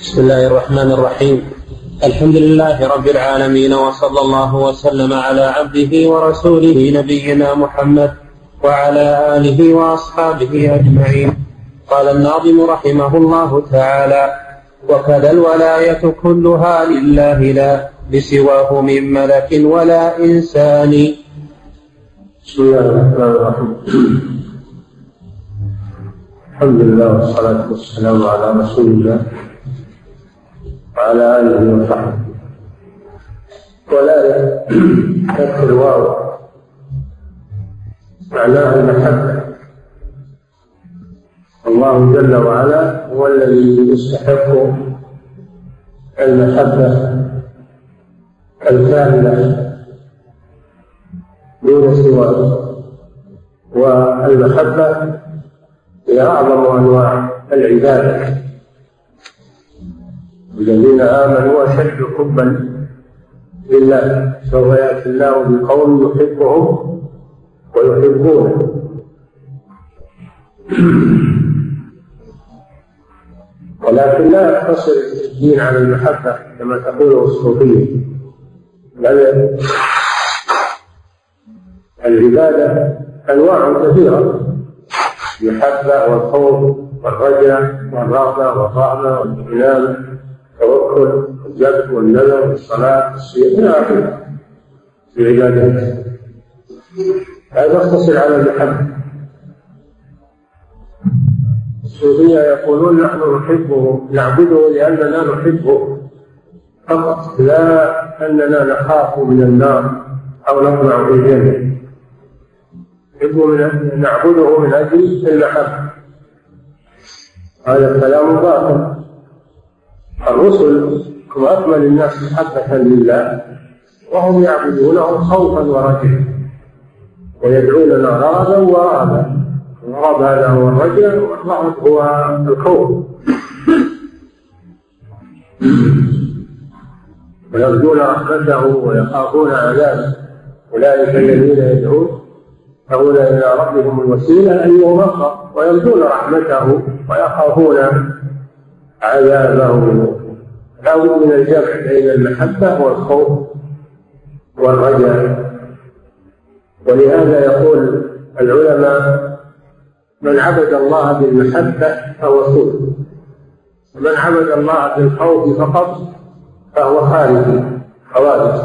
بسم الله الرحمن الرحيم. الحمد لله رب العالمين وصلى الله وسلم على عبده ورسوله نبينا محمد وعلى آله وأصحابه أجمعين. قال الناظم رحمه الله تعالى وكذا الولاية كلها لله لا لسواه من ملك ولا إنسان. بسم الله الرحمن الرحيم. الحمد لله والصلاة والسلام على رسول الله. وعلى آله وصحبه. ولا فتح الواو. معناها المحبة. الله جل وعلا هو الذي يستحق المحبة الكاملة دون سواه. والمحبة هي أعظم أنواع العبادة. الذين آمنوا أشد حبا لله سوف يأتي الله بقوم يحبهم ويحبونه. ولكن لا يقتصر الدين على المحبة كما تقوله الصوفية. بل العبادة أنواع كثيرة. المحبة والخوف والرجاء والرغبة والرهبة والإنابة. التوكل والجد والنذر والصلاة والصيام إلى آخره في العبادات هذا يقتصر على المحبة. الصوفية يقولون نحن نحبه نعبده لأننا نحبه. فقط لا أننا نخاف من النار أو نطمع في الجنة من نعبده من أجل المحبة. هذا كلام باطل. الرسل هم أكمل الناس محبة لله وهم يعبدونه خوفا ورجاء ويدعوننا رغبا ورهبا الرغب هذا هو الرجاء والرهب هو الخوف. ويرجون رحمته ويخافون عذابه. أولئك الذين يدعون يبتغون إلى ربهم الوسيلة أيهم أقرب ويرجون رحمته ويخافون عذابه. لا بد من الجمع بين المحبة والخوف والرجاء. ولهذا يقول العلماء من عبد الله بالمحبة فهو سوء ومن عبد الله بالخوف فقط فهو خارجي خوارج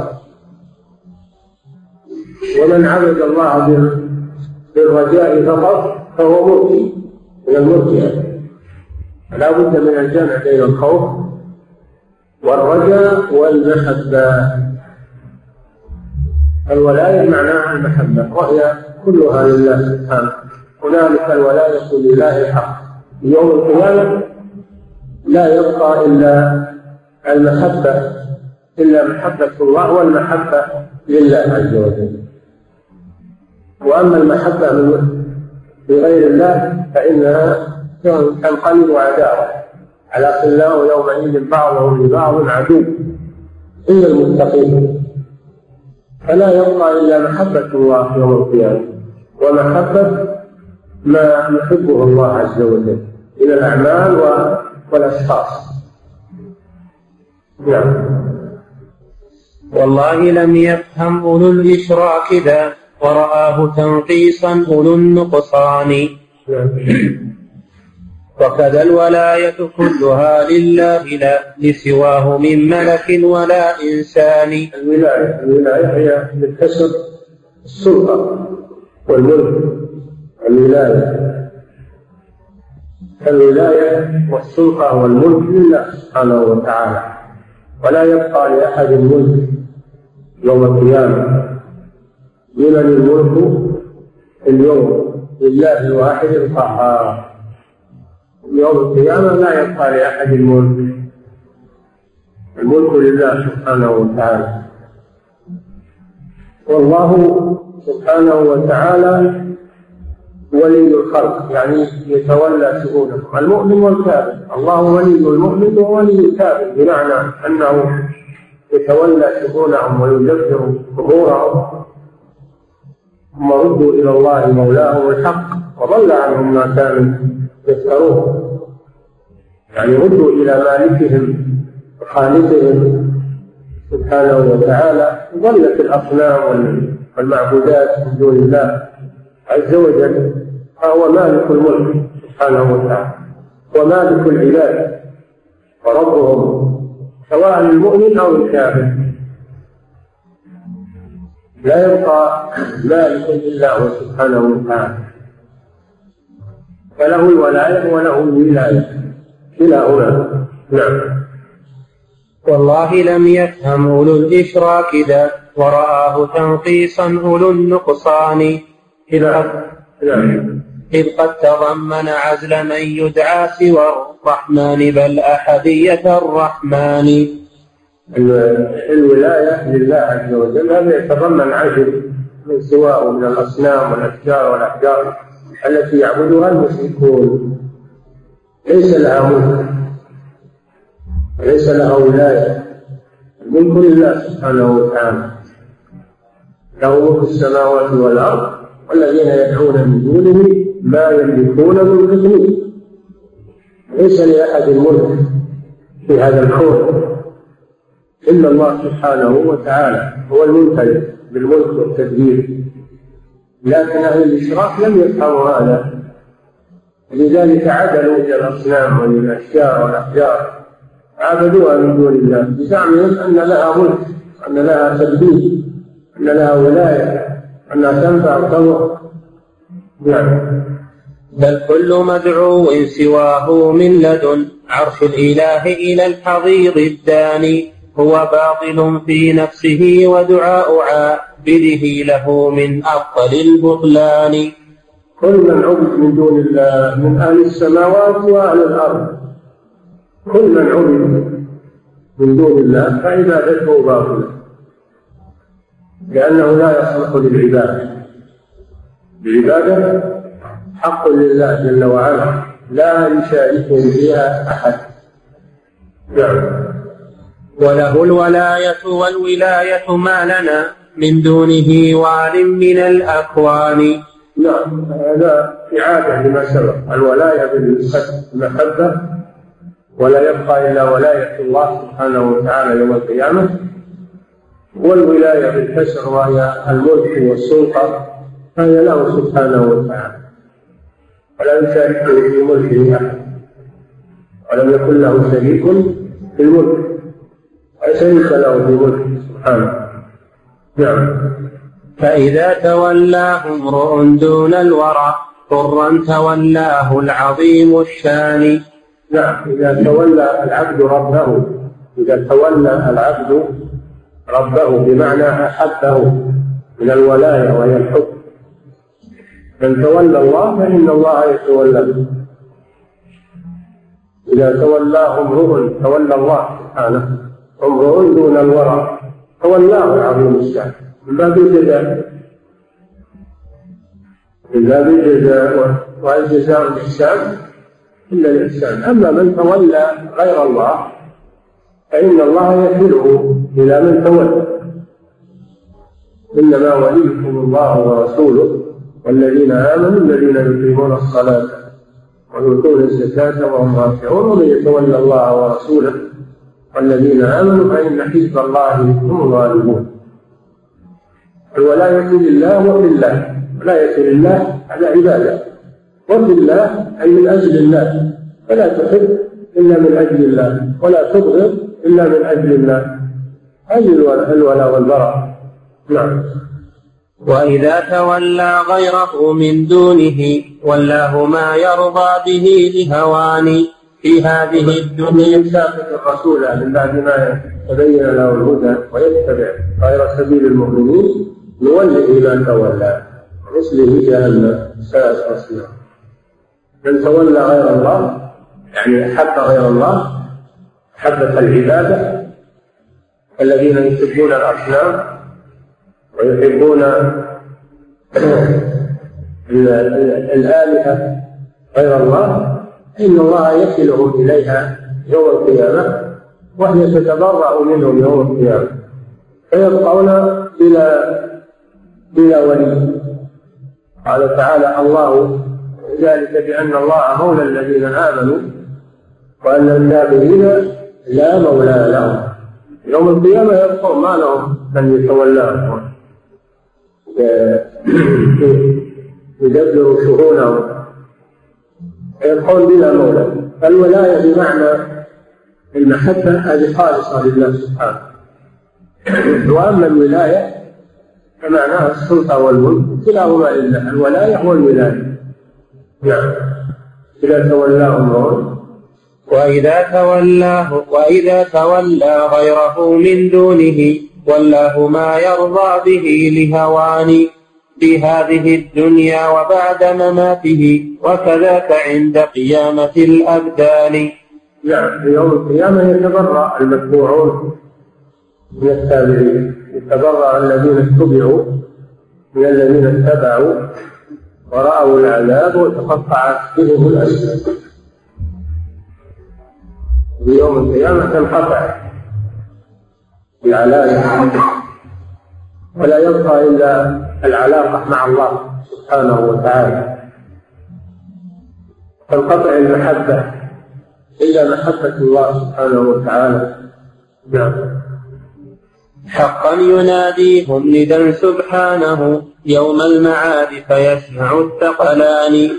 ومن عبد الله بالرجاء فقط فهو مرجي من المرجئة. فلا بد من الجمع بين الخوف والرجاء والمحبة. الولاية معناها المحبة وهي كلها لله سبحانه. هنالك الولاية لله الحق. يوم القيامة لا يبقى إلا المحبة إلا محبة الله والمحبة لله عز وجل. وأما المحبة من لغير الله فإنها تنقلب عداوة على خلاه يومئذ بعضهم لبعض عدو إلا المتقين. فلا يبقى إلا محبة الله يوم القيامة ومحبة ما يحبه الله عز وجل من الأعمال والأشخاص. نعم. والله لم يفهم أولو الإشراك ذا ورآه تنقيصا أولو النقصان. وكذا الولاية كلها لله لا لسواه من ملك ولا إنسان. الولاية الولاية هي بالكسر السلطة والملك الولاية. الولاية والسلطة والملك لله سبحانه وتعالى. ولا يبقى لأحد الملك يوم القيامة. لمن الملك اليوم لله الواحد القهار. يوم القيامة لا يبقى لأحد الملك. الملك لله سبحانه وتعالى. والله سبحانه وتعالى ولي الخلق يعني يتولى شؤونهم المؤمن والكافر. الله ولي المؤمن وولي الكافر بمعنى أنه يتولى شؤونهم ويدبر أمورهم. ثم ردوا إلى الله مولاهم الحق وضل عنهم ما كانوا. يفترون يعني ردوا إلى مالكهم وخالقهم سبحانه وتعالى. ظلت الأصنام والمعبودات من دون الله عز وجل. فهو مالك الملك سبحانه وتعالى ومالك العباد وربهم سواء المؤمن أو الكافر. لا يبقى مالك إلا هو سبحانه وتعالى. فله الولاية وله الولاية. كلاهما نعم. والله لم يفهم أولو الإشراك ذا ورآه تنقيصا أولو النقصان. إذ قد, نعم. إذ قد تضمن عزل من يدعى سوى الرحمن بل أحدية الرحمن. الولاية لله عز وجل هذا يتضمن عزل من سواه من الأصنام والأشجار والأحجار. التي يعبدها المشركون. ليس لها ملك وليس لها ولاية. الملك لله سبحانه وتعالى. له ملك السماوات والأرض والذين يدعون من دونه ما يملكون من قسمه ليس لأحد الملك في هذا الكون إلا الله سبحانه وتعالى. هو المنتج بالملك والتدبير. لكن أهل الإشراك لم يفهموا هذا. لذلك إلى الأصنام والأشجار والأحجار. عبدوها من دون الله. بزعمهم أن لها ملك أن لها تدبير أن لها ولاية أنها تنفع وتضر نعم. بل كل مدعو سواه من لدن. عرش الإله إلى الحضيض الداني. هو باطل في نفسه ودعاء عابده له من أفضل البطلان. كل من عبد من دون الله من أهل السماوات وأهل الأرض. كل من عبد من دون الله فعبادته باطلة. لأنه لا يصلح للعبادة العبادة حق لله جل وعلا. لا يشاركه فيها أحد. نعم. وله الولاية والولاية ما لنا. من دونه وال من الأكوان. نعم هذا إعادة لما سبق. الولاية بالمحبة ولا يبقى إلا ولاية الله سبحانه وتعالى يوم القيامة والولاية بالكسر وهي الملك والسلطة فهي له سبحانه وتعالى. ولا يشاركه في ملكه أحد. ولم يكن له شريك في الملك. شريك له في ملكه سبحانه. نعم. فإذا تولاه امرؤ دون الورى طرا تولاه العظيم الشان. نعم. إذا تولى العبد ربه إذا تولى العبد ربه بمعنى أحبه من الولاية وهي الحب. من تولى الله فإن الله يتولى. إذا تولاه امرؤ تولى الله سبحانه امرؤ دون الورع تولاه العظيم الشان من باب الجزاء. من باب الجزاء والجزاء الإحسان إلا الإحسان. أما من تولى غير الله فإن الله يكله إلى من تولى. إنما وليكم الله ورسوله والذين آمنوا الذين يقيمون الصلاة ويؤتون الزكاة وهم راكعون. ومن يتولى الله ورسوله والذين آمنوا فإن حزب الله هم الغالبون. الولاية لله وفي الله ولاية لله على عبادة وفي الله أي من أجل الله فلا تحب إلا من أجل الله ولا تبغض إلا من أجل الله هذه الولاء والبراء. نعم. وإذا تولى غيره من دونه ولاه ما يرضى به لهوان في هذه الدنيا يسافر الرسول من بعد ما تبين له الهدى ويتبع غير سبيل المؤمنين نوله ما تولى. ونصله جهنم ساءت مصيرا من تولى غير الله يعني احب غير الله محبة العبادة الذين يحبون الأصنام ويحبون الآلهة غير الله إن الله يكلهم إليها يوم القيامة وهي تتبرأ منهم يوم القيامة. فيبقون بلا بلا ولي. قال تعالى الله ذلك بأن الله مولى الذين آمنوا وأن الكافرين لا مولى لهم. يوم القيامة يبقون ما لهم من يتولاهم. يدبر شؤونهم يبقون بلا مولى. فالولاية بمعنى المحبة هذه خالصة لله سبحانه. وأما الولاية فمعناها السلطة والملك كلاهما لله. الولاية والولاية. نعم. إذا تولاه امرؤ وإذا تولاه وإذا تولى غيره من دونه ولاه ما يرضى به لهوان في هذه الدنيا وبعد مماته وكذاك عند قيامة الأبدان نعم في يوم القيامة يتبرأ المتبوعون من التابعين يتبرأ الذين اتبعوا من الذين اتبعوا ورأوا العذاب وتقطعت بهم الأسباب في يوم القيامة تنقطع. العلاقة ولا يبقى إلا العلاقة مع الله سبحانه وتعالى. تنقطع المحبة إلا محبة الله سبحانه وتعالى نعم حقا يناديهم ندى سبحانه يوم المعاد فيسمع الثقلان.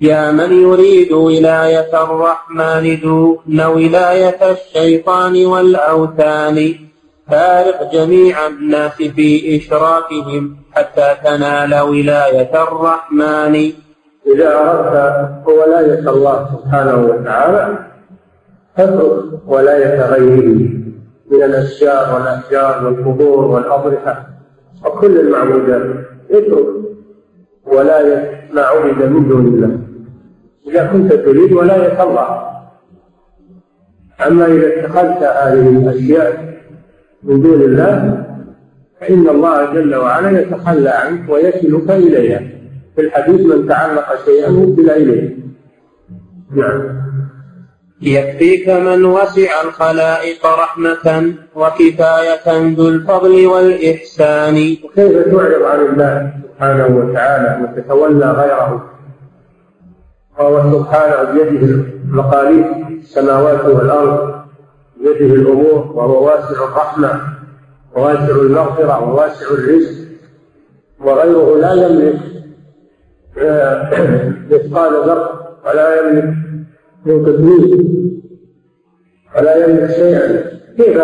يا من يريد ولاية الرحمن دون ولاية الشيطان والأوثان. فارق جميع الناس في إشراكهم حتى تنال ولاية الرحمن. إذا أردت ولاية الله سبحانه وتعالى فاترك ولاية غيره من الأشجار والأشجار والقبور والأضرحة وكل المعبودات. اترك ولاية ما عبد من دون الله. إذا كنت تريد ولاية الله. أما إذا اتخذت هذه الأشياء من دون الله فإن الله جل وعلا يتخلى عنك ويكلك إليها في الحديث من تعلق شيئا وكل إليه. نعم. يكفيك من وسع الخلائق رحمة وكفاية ذو الفضل والإحسان. وكيف تعرض عن الله سبحانه وتعالى وتتولى غيره؟ وهو سبحانه بيده مقاليد السماوات والأرض. بيده الأمور وهو واسع الرحمة وواسع المغفرة وواسع الرزق وغيره لا يملك آه، مثقال ذر ولا يملك قدمه ولا يملك شيئا. كيف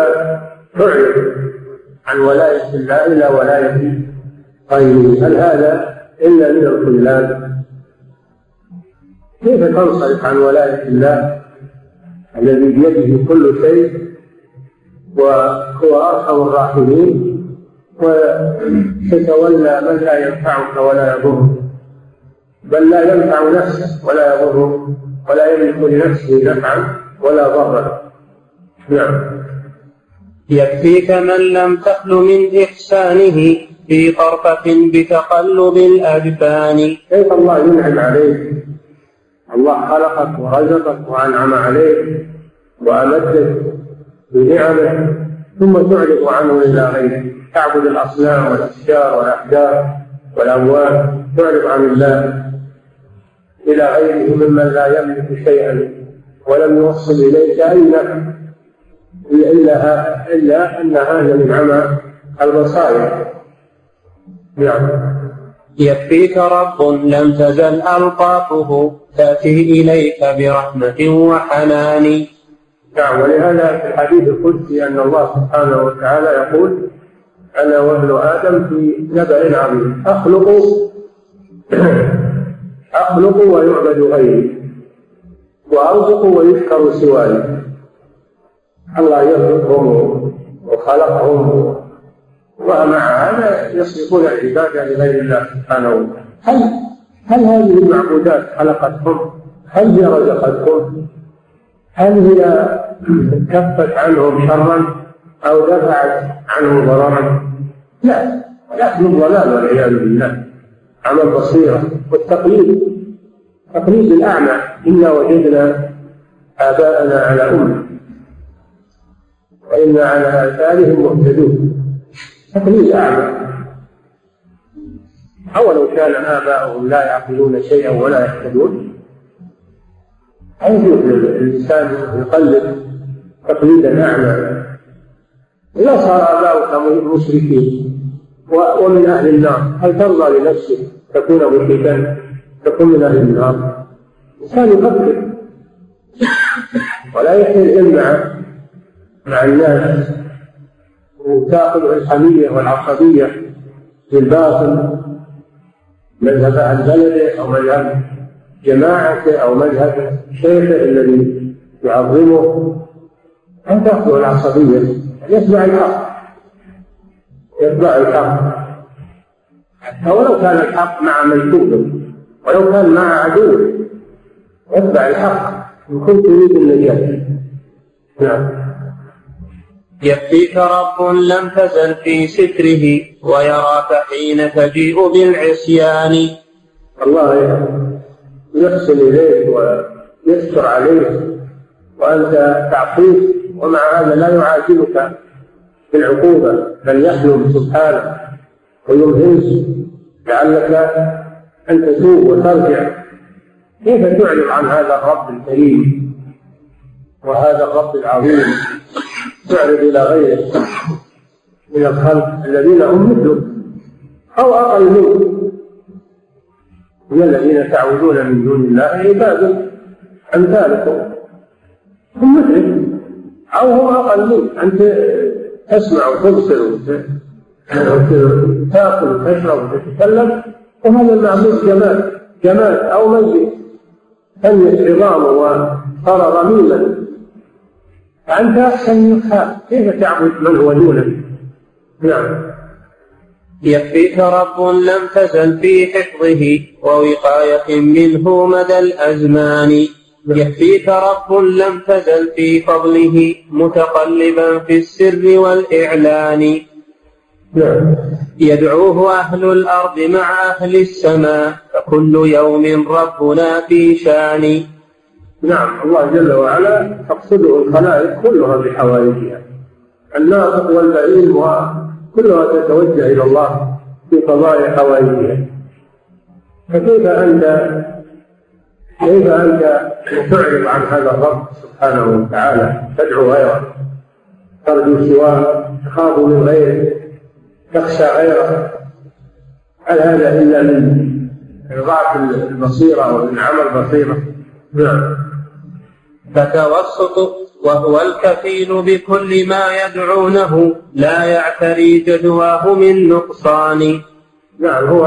تعرض عن ولاية الله إلى ولاية غيره؟ هل هذا إلا من الخذلان كيف تنصرف عن ولاية الله الذي بيده كل شيء وهو أرحم الراحمين وتتولى من لا ينفعك ولا يضرك بل لا ينفع نفسه ولا يضرك ولا يملك لنفسه نفعا ولا ضرا. نعم. يكفيك من لم تخل من إحسانه في طرفة بتقلب الأجفان كيف الله ينعم عليك؟ الله خلقك ورزقك وأنعم عليك وأمدك بنعمه ثم تعرض عنه إلى غيره. تعبد الأصنام والأشجار والأحجار والأموات تعرض عن الله إلى غيره ممن لا يملك شيئا ولم يوصل إليك أي إلا إلا أن هذا من عمى البصائر نعم. يكفيك رب لم تزل ألطافه تأتي إليك برحمة وحنان. نعم ولهذا في الحديث القدسي أن الله سبحانه وتعالى يقول أنا وابن آدم في نبأ عظيم. أخلق أخلق ويعبد غيري وأرزق ويشكر سواي. الله يرزقهم وخلقهم ومع هذا يصرفون العبادة لغير الله سبحانه وتعالى هل هل هذه المعبودات خلقتهم؟ هل هي رزقتهم؟ هل هي كفت عنهم شرا أو دفعت عنهم ضررا؟ لا نحن الضلال والعياذ بالله عمى البصيرة والتقليد تقليد الأعمى إنا وجدنا آباءنا على أمة وإنا على آثارهم مهتدون تقليد أعمى أولو كان آباؤهم لا يعقلون شيئا ولا يهتدون لا يجوز للإنسان يقلد تقليدا أعمى إذا صار آباؤك مشركين ومن أهل النار هل ترضى لنفسك تكون مشركا؟ تكون من أهل النار. الإنسان يفكر. ولا يحل مع مع الناس. وتأخذ الحمية والعصبية بالباطل مذهب عن بلده أو مذهب جماعته أو مذهب شيخه الذي يعظمه. أن تأخذ العصبية يتبع الحق يتبع الحق. حتى ولو كان الحق مع ملكوته ولو كان مع عدوه اتبع الحق. إن كنت تريد النجاة. نعم. يكفيك رب لم تزل في ستره ويراك حين تجيء بالعصيان. الله يحسن إليك ويستر عليك وأنت تعصيه ومع هذا لا يعاجلك بالعقوبة بل يحلم سبحانه ويمهلك لعلك أن تتوب وترجع. كيف تعرض عن هذا الرب الكريم وهذا الرب العظيم؟ تعرض إلى غيره من الخلق الذين هم مثلك أو أقل منك من الذين تعبدون من دون الله عباد أمثالكم هم مثلك أو هم أقل منك أنت تسمع وتبصر وتأكل وتشرب وتتكلم وهذا المعبود جمال جمال أو ميت فنت عظامه وصار رميما فأنت أحسن منك كيف تعبد من هو دونك؟ نعم. يكفيك رب لم تزل في حفظه ووقاية منه مدى الأزمان. يكفيك رب لم تزل في فضله متقلبا في السر والإعلان. نعم. يدعوه أهل الأرض مع أهل السماء. فكل يوم ربنا في شان. نعم الله جل وعلا تقصده الخلائق كلها بحوائجها. الناطق والبعيد وكلها تتوجه إلى الله في قضايا حوائجها. فكيف أنت كيف أنت تعرض عن هذا الرب سبحانه وتعالى؟ تدعو غيره. ترجو سواه تخاف من غيره تخشى غيره. هل هذا إلا من ضعف البصيرة ومن عمل بصيرة؟ نعم. فتوسط وهو الكفيل بكل ما يدعونه لا يعتري جدواه من نقصان. نعم هو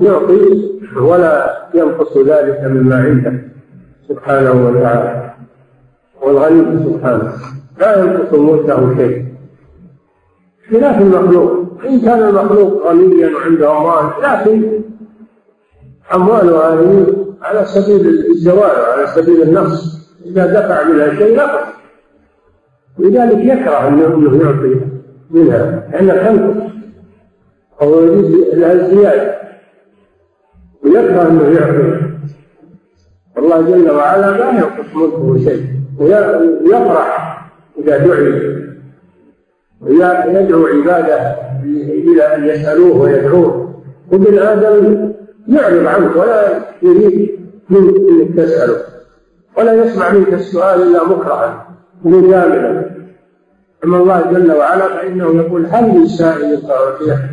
يعطي ولا ينقص ذلك مما عنده سبحانه وتعالى. والغني سبحانه. لا ينقص ملكه شيء. خلاف المخلوق. إن كان المخلوق غنيا وعنده أموال لكن أمواله هذه على سبيل الزوال وعلى سبيل النقص إذا دفع منها شيء نقص لذلك يكره أنه يعطي منها لأنها تنقص أو يريد لها الزيادة. ويكره أنه يعطي الله جل وعلا لا ينقص ملكه شيء. ويفرح إذا دعي. ويدعو عباده إلى أن يسألوه ويدعوه. وابن آدم يعرض عنك ولا يريد منك تسأله. ولا يسمع منك السؤال إلا مكرها مجاملا أما الله جل وعلا فإنه يقول هل من سائل فأعطيه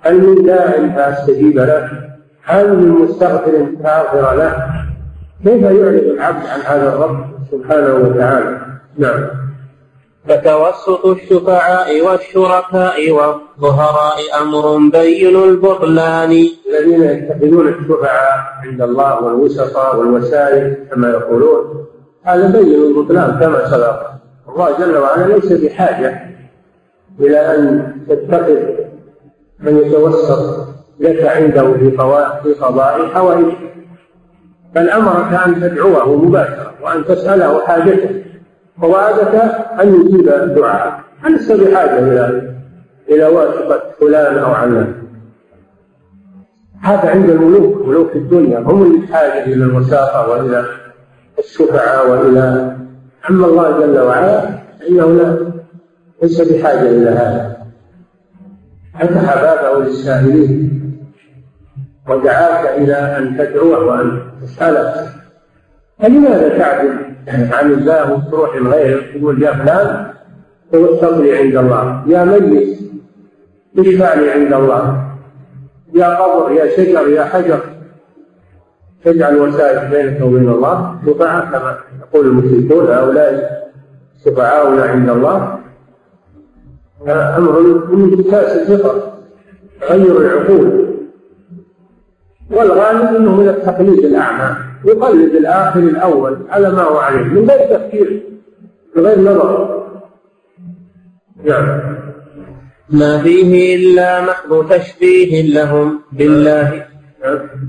هل من داع فأستجيب له؟ هل من مستغفر فأغفر له؟ كيف يعرض العبد عن هذا الرب سبحانه وتعالى؟ نعم. فتوسط الشفعاء والشركاء والظهراء أمر بين البطلان. الذين يتخذون الشفعاء عند الله والوسطاء والوسائل كما يقولون. هذا بين البطلان كما سبق. الله جل وعلا ليس بحاجة إلى أن تتخذ من يتوسط لك عنده في في قضاء حوائجك بل أمرك أن تدعوه مباشرة وأن تسأله حاجته. ووعدك أن يجيب دعاءك لست بحاجة إلى إلى واسطة فلان أو علان هذا عند الملوك ملوك الدنيا. هم اللي بحاجة إلى الوساطة وإلى الشفعاء وإلى أما الله جل وعلا فإنه لا ليس بحاجة إلى هذا. فتح بابه للسائلين ودعاك إلى أن تدعوه وأن تسأله. فلماذا تعدل عن الله وتروح لغيره تقول يا فلان توسط لي عند الله يا ميت اشفع لي عند الله يا قبر يا شجر يا حجر. تجعل وسائل بينك وبين الله شفعاء كما يقول المشركون هؤلاء شفعاؤنا عند الله. أمر من انتكاس الفطر تغير العقول. والغالب إنه من التقليد الأعمى يقلد الآخر الأول على ما هو عليه من غير تفكير من غير نظر. نعم. ما فيه إلا محض تشبيه لهم بالله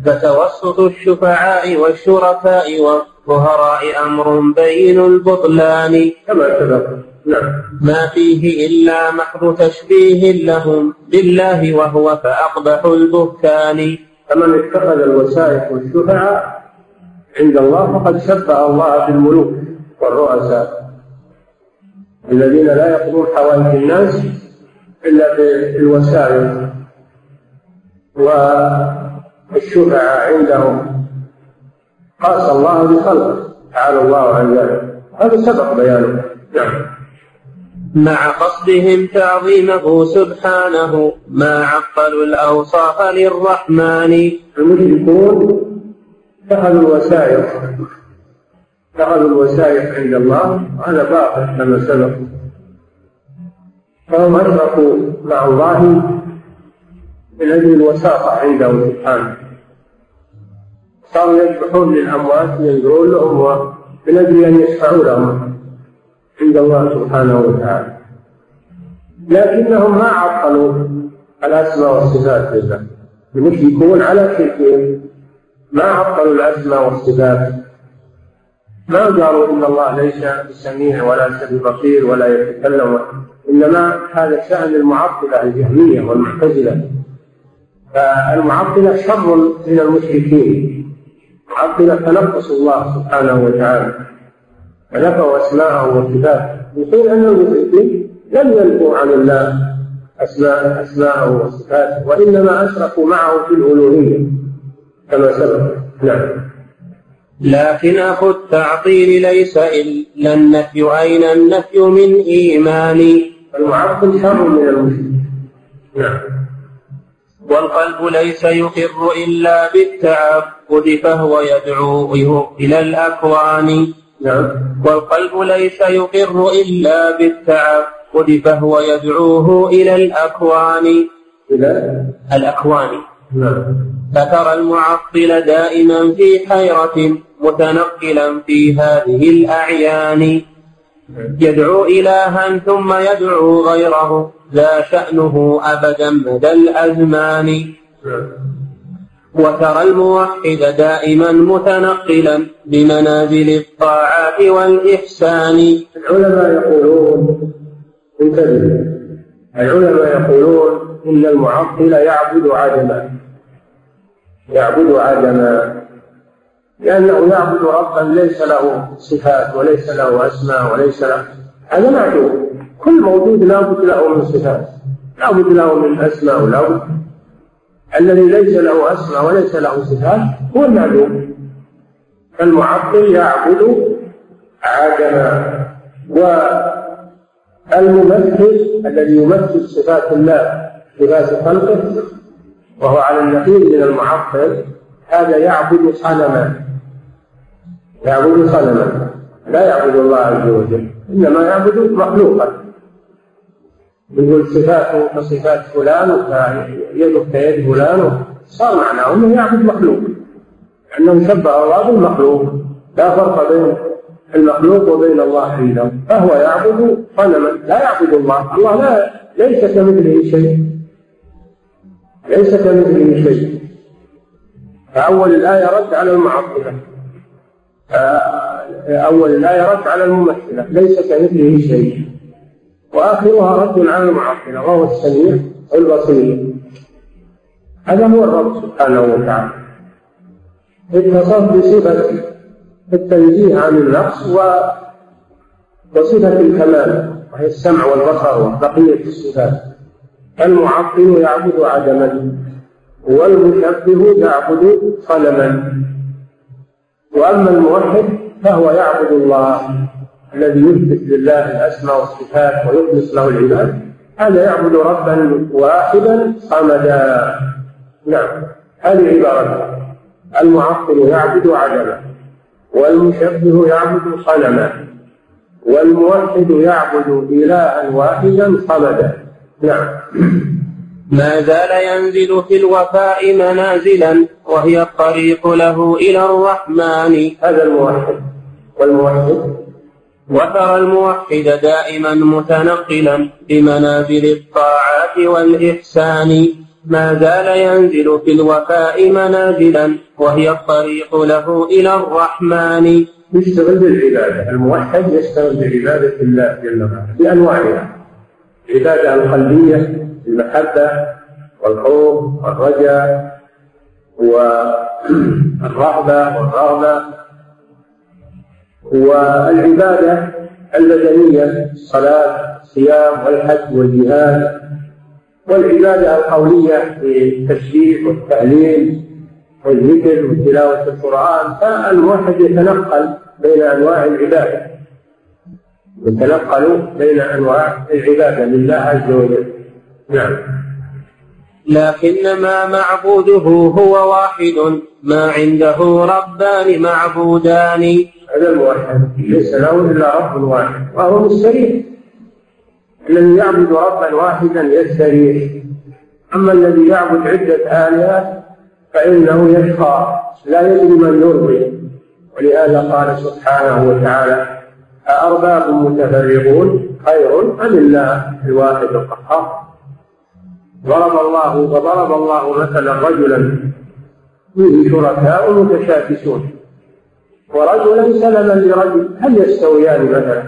فتوسط الشفعاء والشركاء والظهراء أمر بين البطلان. كما سبق. نعم. ما فيه إلا محض تشبيه لهم بالله وهو فأقبح البهتان. فمن اتخذ الوسائط والشفعاء عند الله فقد شبه الله بالملوك والرؤساء. الذين لا يقضون حوائج الناس إلا بالوسائل والشفعاء عندهم. قاس الله بخلقه. تعالى الله عن ذلك. هذا سبق بيانه. نعم. مع قصدهم تعظيمه سبحانه. ما عقلوا الأوصاف للرحمن. المشركون اتخذوا الوسائل اتخذوا الوسائل عند الله هذا باطل كما سبق. فهم أشركوا مع الله من أجل الوساطة عنده سبحانه. صاروا يذبحون للأموات ينذرون لهم من أجل أن يشفعوا لهم. عند الله سبحانه وتعالى. لكنهم ما عطلوا الأسماء والصفات لله. المشركون على شركهم. ما عطلوا الأسماء والصفات. ما قالوا إن الله ليس بسميع ولا ببصير ولا يتكلم. إنما هذا شأن المعطلة الجهمية والمعتزلة. فالمعطلة شر من المشركين. معطلة تنقص الله سبحانه وتعالى. ونفوا أسماءه وصفاته. حين أن المشركين لم ينفوا عن الله أسماء أسماءه وصفاته وإنما أشركوا معه في الألوهية كما سبق. نعم. لكن أخو التعطيل ليس إلا النفي أين النفي من إيماني؟ المعطل شر من المشرك نعم. والقلب ليس يقر إلا بالتعبد فهو يدعو إلى الأكوان. نعم والقلب ليس يقر إلا بالتعبد فهو يدعوه إلى الأكوان. إلى الأكوان. نعم. فترى المعطل دائما في حيرة متنقلا في هذه الأعيان. يدعو إلها ثم يدعو غيره لا شأنه أبدا مدى الأزمان. وترى الموحد دائما متنقلا بمنازل الطاعات والإحسان. العلماء يقولون انتبه العلماء يقولون إن المعطل يعبد عدما يعبد عدما لأنه يعبد ربا ليس له صفات وليس له أسماء وليس له. هذا معدوم. كل موجود لابد له من صفات لابد له من أسماء ولابد الذي ليس له أسماء وليس له صفات هو المعدوم فالمعطل يعبد عدما والممثل الذي يمثل صفات الله صفات خلقه وهو على النقيض من المعطل هذا يعبد صنما. يعبد صنما. لا يعبد الله عز وجل إنما يعبد مخلوقا. يقول صفاته كصفات فلان ويده كيد فلان صار معناه أنه يعبد مخلوق. لأنه شبه الله بالمخلوق. لا فرق بين المخلوق وبين الله عنده. فهو يعبد صنما لا يعبد الله. الله لا ليس كمثله شيء. ليس كمثله شيء. فأول الآية رد على المعطلة أول الآية رد على الممثلة. ليس كمثله شيء. وآخرها رد على المعطلة وهو السميع البصير. هذا هو الرب سبحانه وتعالى. اتصف بصفة التنزيه عن النقص وصفة الكمال وهي السمع والبصر وبقية الصفات. المعطل يعبد عدما والمشبه يعبد صنما. وأما الموحد فهو يعبد الله. الذي يثبت لله الأسماء والصفات ويخلص له العباد هذا يعبد ربا واحدا صمدا. نعم هذه عبارته المعطل يعبد عدما والمشبه يعبد صنما والموحد يعبد إلها واحدا صمدا. نعم. ما زال ينزل في الوفاء منازلا وهي الطريق له إلى الرحمن. هذا الموحد. والموحد؟ وترى الموحد دائما متنقلا بمنازل الطاعات والإحسان. ما زال ينزل في الوفاء منازلا وهي الطريق له إلى الرحمن. يشتغل بالعبادة الموحد يشتغل بعبادة الله جل وعلا بأنواعها. العبادة القلبية المحبة والخوف والرجاء والرهبة والرغبة. والعبادة البدنية الصلاة الصيام والحج والجهاد. والعبادة القولية بالتسبيح والتهليل والذكر وتلاوة القرآن فالموحد يتنقل بين أنواع العبادة. يتنقل بين أنواع العبادة لله عز وجل. نعم. لكنما معبوده هو واحد ما عنده ربان معبودان. هذا الموحد ليس له إلا رب واحد وهو مستريح الذي يعبد ربا واحدا يستريح. أما الذي يعبد عدة آلهة فإنه يشقى. لا يدري من يرضي. ولهذا قال سبحانه وتعالى أأرباب متفرقون خير أم الله الواحد القهار? ضرب الله وضرب الله مثلا رجلا. فيه شركاء متشاكسون ورجلا سلما لرجل هل يستويان مثلا؟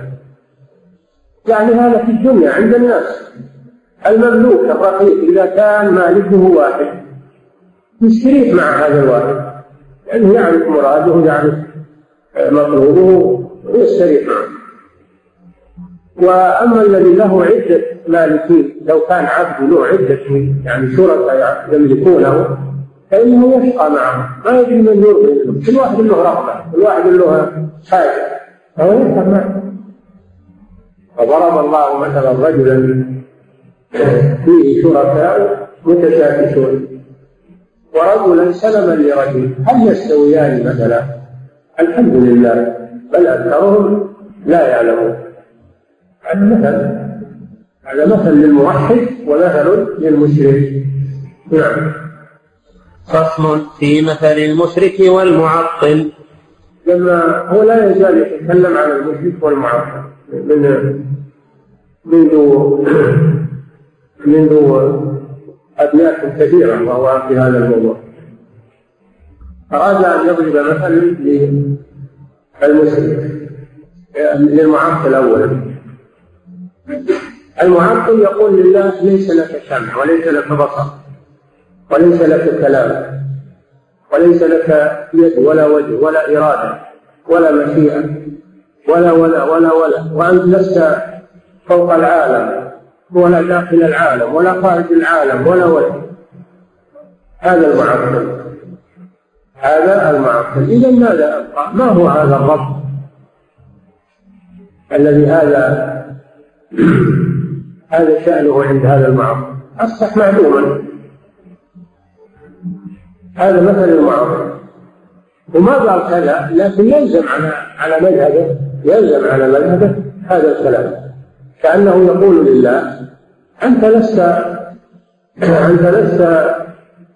يعني هذا في الدنيا عند الناس. المملوك الرقيق إذا كان مالكه واحد يستريح مع هذا الواحد. لأنه يعني يعرف مراده يعرف مطلوبه ويستريح معه. وأما الذي له عدة مالكين لو كان عبد له عدة يعني شركاء يملكونه فإنه يشقى معه. ما يدري من يرضي كل واحد له رغبة. كل واحد له حاجة. فهو يفهم معه. فضرب الله مثلا رجلا فيه شركاء متشاكسون. ورجلا سلما لرجل. هل يستويان مثلا؟ الحمد لله. بل أكثرهم لا يعلمون. هذا مثل. هذا مثل للموحد ومثل للمشرك. نعم. فصل في مثل المشرك والمعطل. لما هو لا يزال يتكلم عن المشرك والمعطل. من منذ منذ أبيات كثيرة. وهو في هذا الموضوع. أراد أن يضرب مثلا للمشرك. للمعطل أولا. المعطل يقول لله ليس لك سمع وليس لك بصر. وليس لك كلام وليس لك يد ولا وجه ولا إرادة ولا مشيئة ولا ولا ولا ولا وأنت لست فوق العالم ولا داخل العالم ولا خارج العالم ولا ولا هذا المعطل هذا المعطل إذا ماذا أبقى؟ ما هو هذا الرب الذي هذا هذا شأنه عند هذا المعطل أصبح معلوما. هذا مثل المعطل وما قال كذا لكن يلزم على على مذهبه يلزم على مذهبه هذا الكلام. كأنه يقول لله أنت لست أنت لست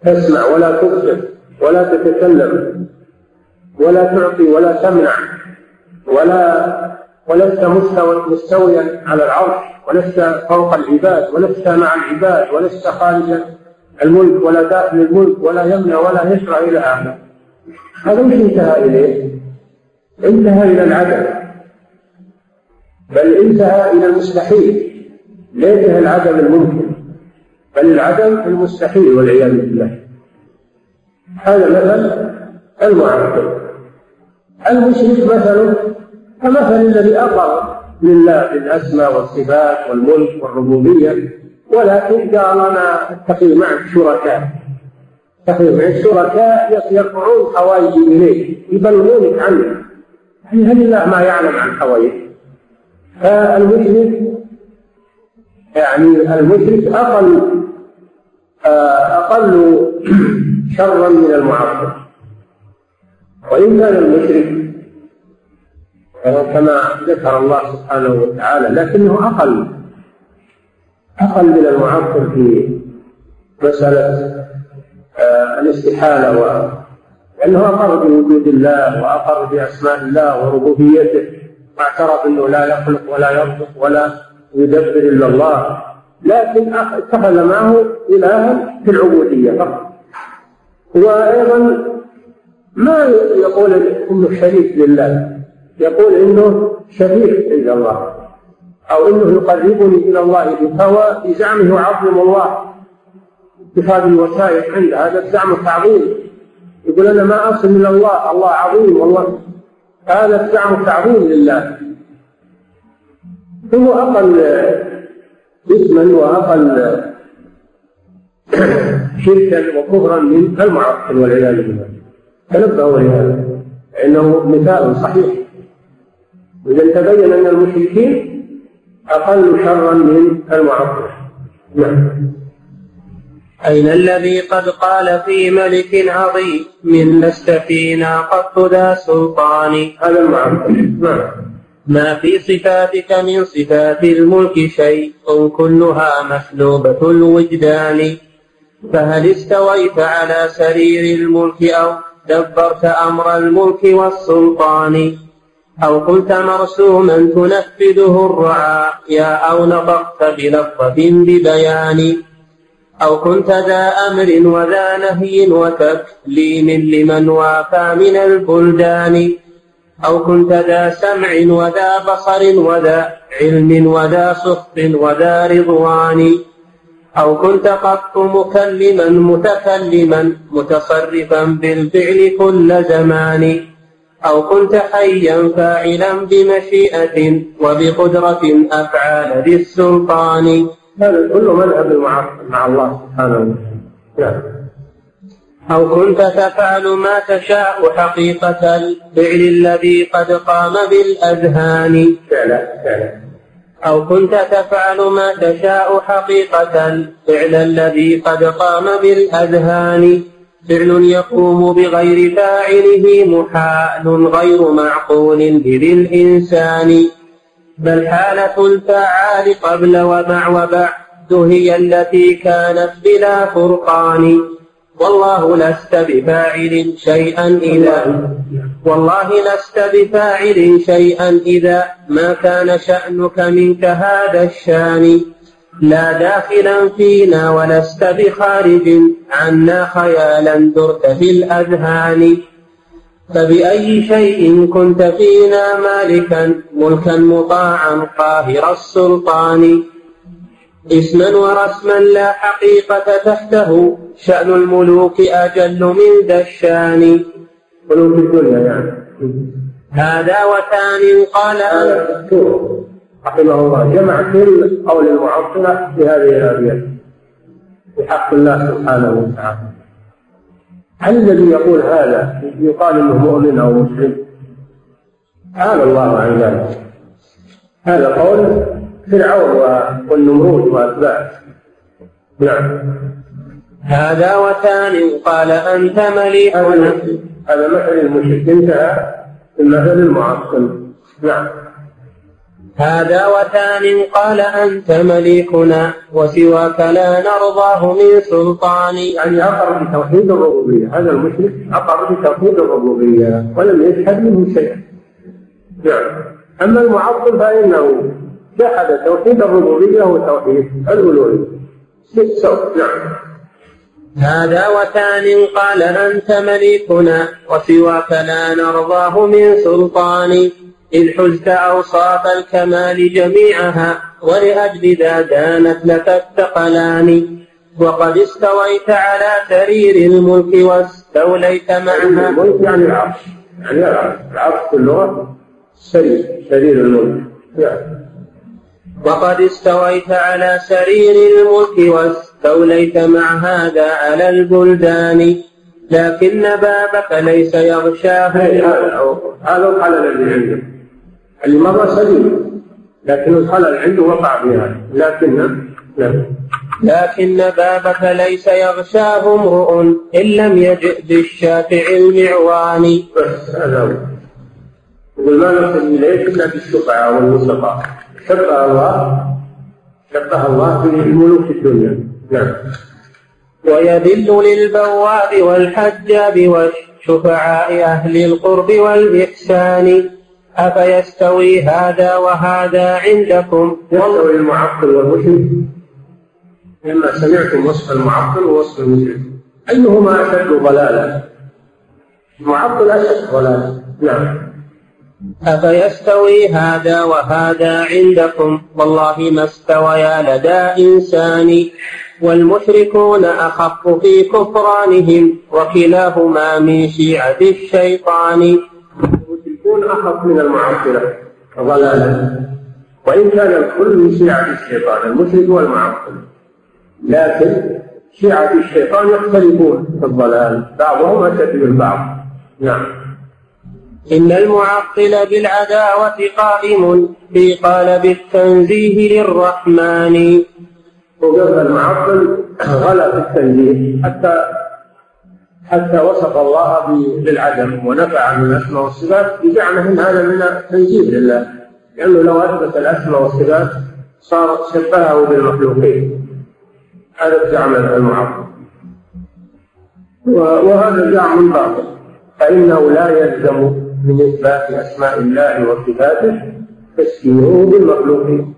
تسمع ولا تبصر ولا تتكلم ولا تعطي ولا تمنع ولا ولست مستوى مستويا على العرش ولست فوق العباد ولست مع العباد ولست خارج الملك ولا داخل الملك ولا يمنع ولا يشرع إلى اخره هذا مش انتهى إليه. انتهى إلى العدم بل انتهى إلى المستحيل. ليس العدم الممكن بل العدم المستحيل والعياذ بالله. هذا مثل المعطل المشرك مثله كمثل الذي أقر لله بالأسماء والصفات والملك والربوبية. ولكن قال أنا أتقي معك شركاء أتقي معك شركاء يرفعون حوائجي إليك يبلغونك عنه. يعني هل الله ما يعلم عن حوائج؟ فالمشرك يعني المشرك أقل أقل شرا من المعطل وإن كان المشرك كما ذكر الله سبحانه وتعالى لكنه أقل. أقل من المعطل في مسألة آه، الاستحالة و لأنه أقر بوجود الله وأقر بأسماء الله وربوبيته واعترف أنه لا يخلق ولا يرزق ولا يدبر إلا الله. لكن اتخذ معه إلها في العبودية فقط. وأيضا ما يقول انه شريك لله يقول إنه شريك عند الله. أو إنه يقربني إلى الله فهو بزعمه يعظم الله. بهذه الوسائل عند هذا الزعم تعظيم. يقول أنا ما أصل من الله الله عظيم والله. هذا الزعم تعظيم لله. هو أقل اسما وأقل شركا وكفرا من المعطل والعياذ بالله. تنبهوا لهذا. انه مثال صحيح. إذا تبين أن المشركين أقل شرا من المعطل نعم. أين الذي قد قال في ملك عظيم من لست فينا قط ذا سلطان هذا المعطل نعم. ما في صفاتك من صفات الملك شيء كلها مسلوبة الوجدان فهل استويت على سرير الملك أو دبرت أمر الملك والسلطان أو كنت مرسوما تنفذه الرعايا أو نطقت بلفظة ببيان. أو كنت ذا أمر وذا نهي وتكليم لمن وافى من البلدان. أو كنت ذا سمع وذا بصر وذا علم وذا سخط وذا رضوان. أو كنت قط مكلما متكلما متصرفا بالفعل كل زمان. أو كنت حيا فاعلا بمشيئة وبقدرة أفعال ذي السلطان. هذا كله مذهب مع الله سبحانه وتعالى. نعم. أو كنت تفعل ما تشاء حقيقة الفعل الذي قد قام بالأذهان. فعلا فعلا. أو كنت تفعل ما تشاء حقيقة الفعل الذي قد قام بالأذهان. فعل يقوم بغير فاعله محال غير معقول بذي الإنسان. بل حالة الفعال قبل ومع وبعد هي التي كانت بلا فرقان. والله لست بفاعل شيئا إذا والله لست بفاعل شيئا إذا ما كان شأنك منك هذا الشان. لا داخلا فينا ولست بخارج. عنا خيالا درت في الأذهان. فبأي شيء كنت فينا مالكا ملكا مطاعا قاهر السلطان. اسما ورسما لا حقيقة تحته شأن الملوك أجل من ذا الشان. ملوك الدنيا يعني هذا وثان قال رحمه الله جمع كل قول المعطلة في هذه الأبيات في حق الله سبحانه وتعالى. هل الذي يقول هذا يقال إنه مؤمن أو مسلم؟ تعالى الله عن ذلك. هذا قول فرعون والنمرود وأتباعه. نعم. هذا وثان قال أنت مليك هذا مثل المشرك انتهى. المثل المعصم نعم. هذا وثان قال أنت مليكنا وسواك لا نرضاه من سلطان. يعني أقر بتوحيد الربوبية. هذا المشرك أقر بتوحيد الربوبية ولم يشهد منه شيئا. نعم أما المعطل فإنه جحد توحيد الربوبية وتوحيد الألوهية. بالصوت نعم هذا وثان قال أنت مليكنا وسواك لا نرضاه من سلطان. إذ حزت أوصاف الكمال جميعها ولأجل ذا دانت لك الثقلان. وقد استويت على سرير الملك واستوليت معها. الملك يعني العرش. يعني العرش العرش في اللغة سرير سرير الملك. يعني. وقد استويت على سرير الملك واستوليت مع هذا على البلدان. لكن بابك ليس يغشاه. هذا الخلل اللي عنده اللي مر سليم. لكن الخلل عنده وقع في هذا لكن نعم. لكن بابك ليس يغشاه امرؤ إن لم يجئ بالشافع المعوان. بس هذا هو. يقول ما نصل إليك إلا بالشفعاء والوسطاء شبه الله شبه الله بملوك الدنيا. نعم. ويذل للبواب والحجاب والشفعاء أهل القرب والإحسان. أفيستوي هذا وهذا عندكم؟ يستوي المعطل والمشرك لما سمعتم وصف المعطل ووصف المشرك أيهما أشد ضلالا؟ المعطل أشد ضلالا. نعم. أفيستوي هذا وهذا عندكم؟ والله ما استويا لدى إنسان. والمشركون أخف في كفرانهم وكلاهما من شيعة الشيطان. أخف من المعطلة ضلالا وإن كان الكل من شيعة الشيطان المشرك والمعطل لكن شيعة الشيطان يختلفون في الضلال. بعضهم أشد من بعض. نعم. إن المعطل بالعداوة قائم. في قالب التنزيه للرحمن. وقال المعطل غلا في التنزيه. حتى حتى وصف الله بالعدم ونفع عن الأسماء والصفات بزعمه ان هذا من التنزيه لله. لأنه لو أثبت الأسماء والصفات صار شبهه بالمخلوقين. هذا الزعم المعطل وهذا زعم باطل فإنه لا يلزم من إثبات أسماء الله وصفاته تسكينه بالمخلوقين.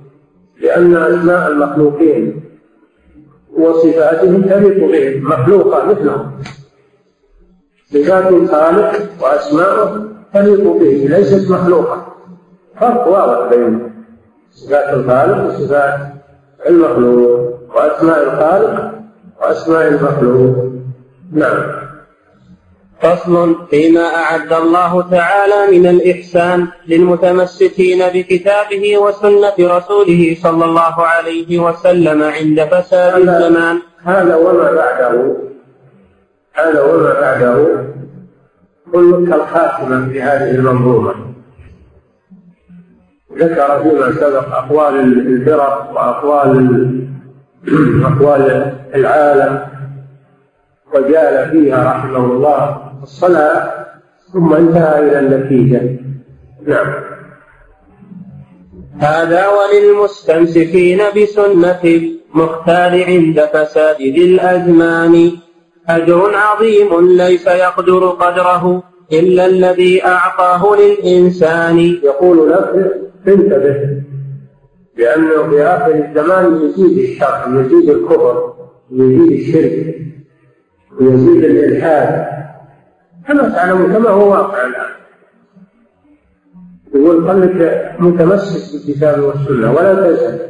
لأن أسماء المخلوقين وصفاتهم تليق بهم مخلوقة مثلهم. صفات الخالق وأسماؤه تليق به ليست مخلوقة. فرق واضح بين صفات الخالق وصفات المخلوق وأسماء الخالق وأسماء المخلوق. نعم. فصل فيما أعد الله تعالى من الإحسان للمتمسكين بكتابه وسنة رسوله صلى الله عليه وسلم عند فساد الزمان. هذا وما بعده هذا وما بعده كل كالخاتمة في هذه المنظومة. ذكر فيما سبق أقوال الفرق وأقوال أقوال العالم وجال فيها رحمه الله الصلاة ثم انتهى إلى النتيجة. نعم. هذا وللمستمسكين بسنة المختار عند فساد ذي الأزمان. أجر عظيم ليس يقدر قدره إلا الذي أعطاه للإنسان. يقول لك انتبه لأنه في آخر الزمان يزيد الشر يزيد الكفر يزيد الشرك ويزيد الإلحاد. كما تعلمون كما هو واقع الآن. يقول خلك متمسك بالكتاب والسنة ولا تنسى.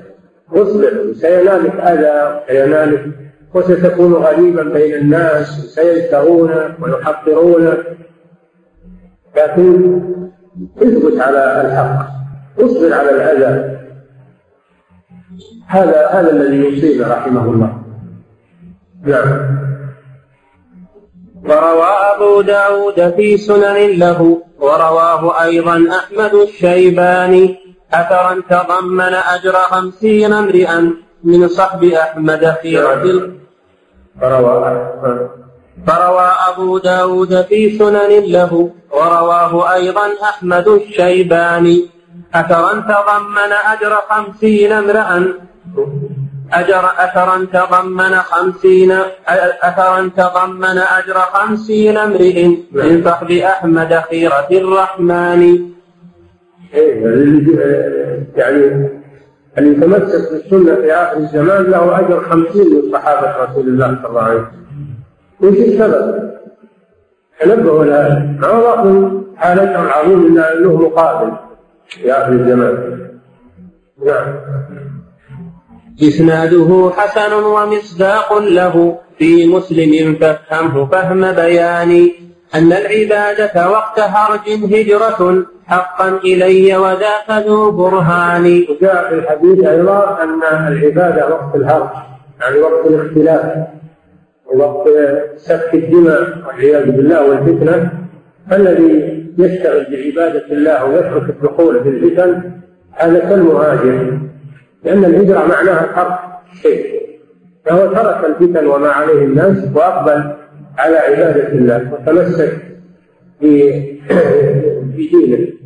واصبر سينالك أذى سينالك وستكون غريبا بين الناس سيزدرونك ويحقرونك لكن اثبت على الحق اصبر على الأذى. هذا هذا الذي يصيبه رحمه الله. نعم. وروى أبو داود في سنن له ورواه أيضا أحمد الشيباني أثرا تضمن أجر خمسين امرئا من صحب أحمد خيرة فروى فروى أبو داود في سنن له ورواه أيضا أحمد الشيباني. أثرا تضمن أجر خمسين امرأ. أجر أثرا تضمن خمسين أثرا تضمن أجر خمسين امرئ. من فخذ أحمد خيرة الرحمن. إيه، يعني اللي يتمسك بالسنة في آخر الزمان له أجر خمسين من صحابة رسول الله صلى الله عليه وسلم. وش السبب؟ تنبهوا لهذا ما هو حالته العظيم إلا أنه مقابل في آخر الزمان. نعم. إسناده حسن ومصداق له في مسلم فافهمه فهم بيان أن العبادة وقت هرج هجرة حقا إلي وذاك ذو برهان. وجاء في الحديث أيضا أن العبادة وقت الهرج يعني وقت الاختلاف وقت سفك الدماء والعياذ بالله والفتنة فالذي يشتغل بعبادة الله ويترك الدخول في الفتن هذا كالمهاجر لأن الهجرة معناها ترك شيء فهو ترك الفتن وما عليه الناس وأقبل على عبادة الله وتمسك بدينه.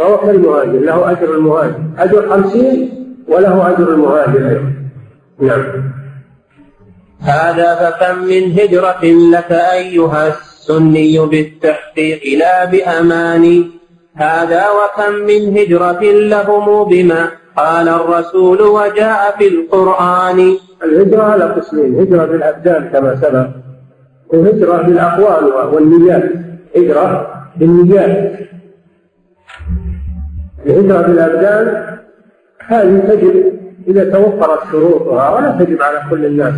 فهو كالمهاجر له أجر المهاجر. أجر خمسين وله أجر المهاجر أيضا. نعم. هذا فكم من هجرة لك أيها السني بالتحقيق لا بأماني هذا وكم من هجرة لهم بما قال الرسول وجاء في القرآن. الهجرة على قسمين هجرة بالأبدان كما سبق وهجرة بالأقوال والنيات. هجرة بالنيات. الهجرة بالأبدان هذه تجب إذا توفرت شروطها ولا تجب على كل الناس.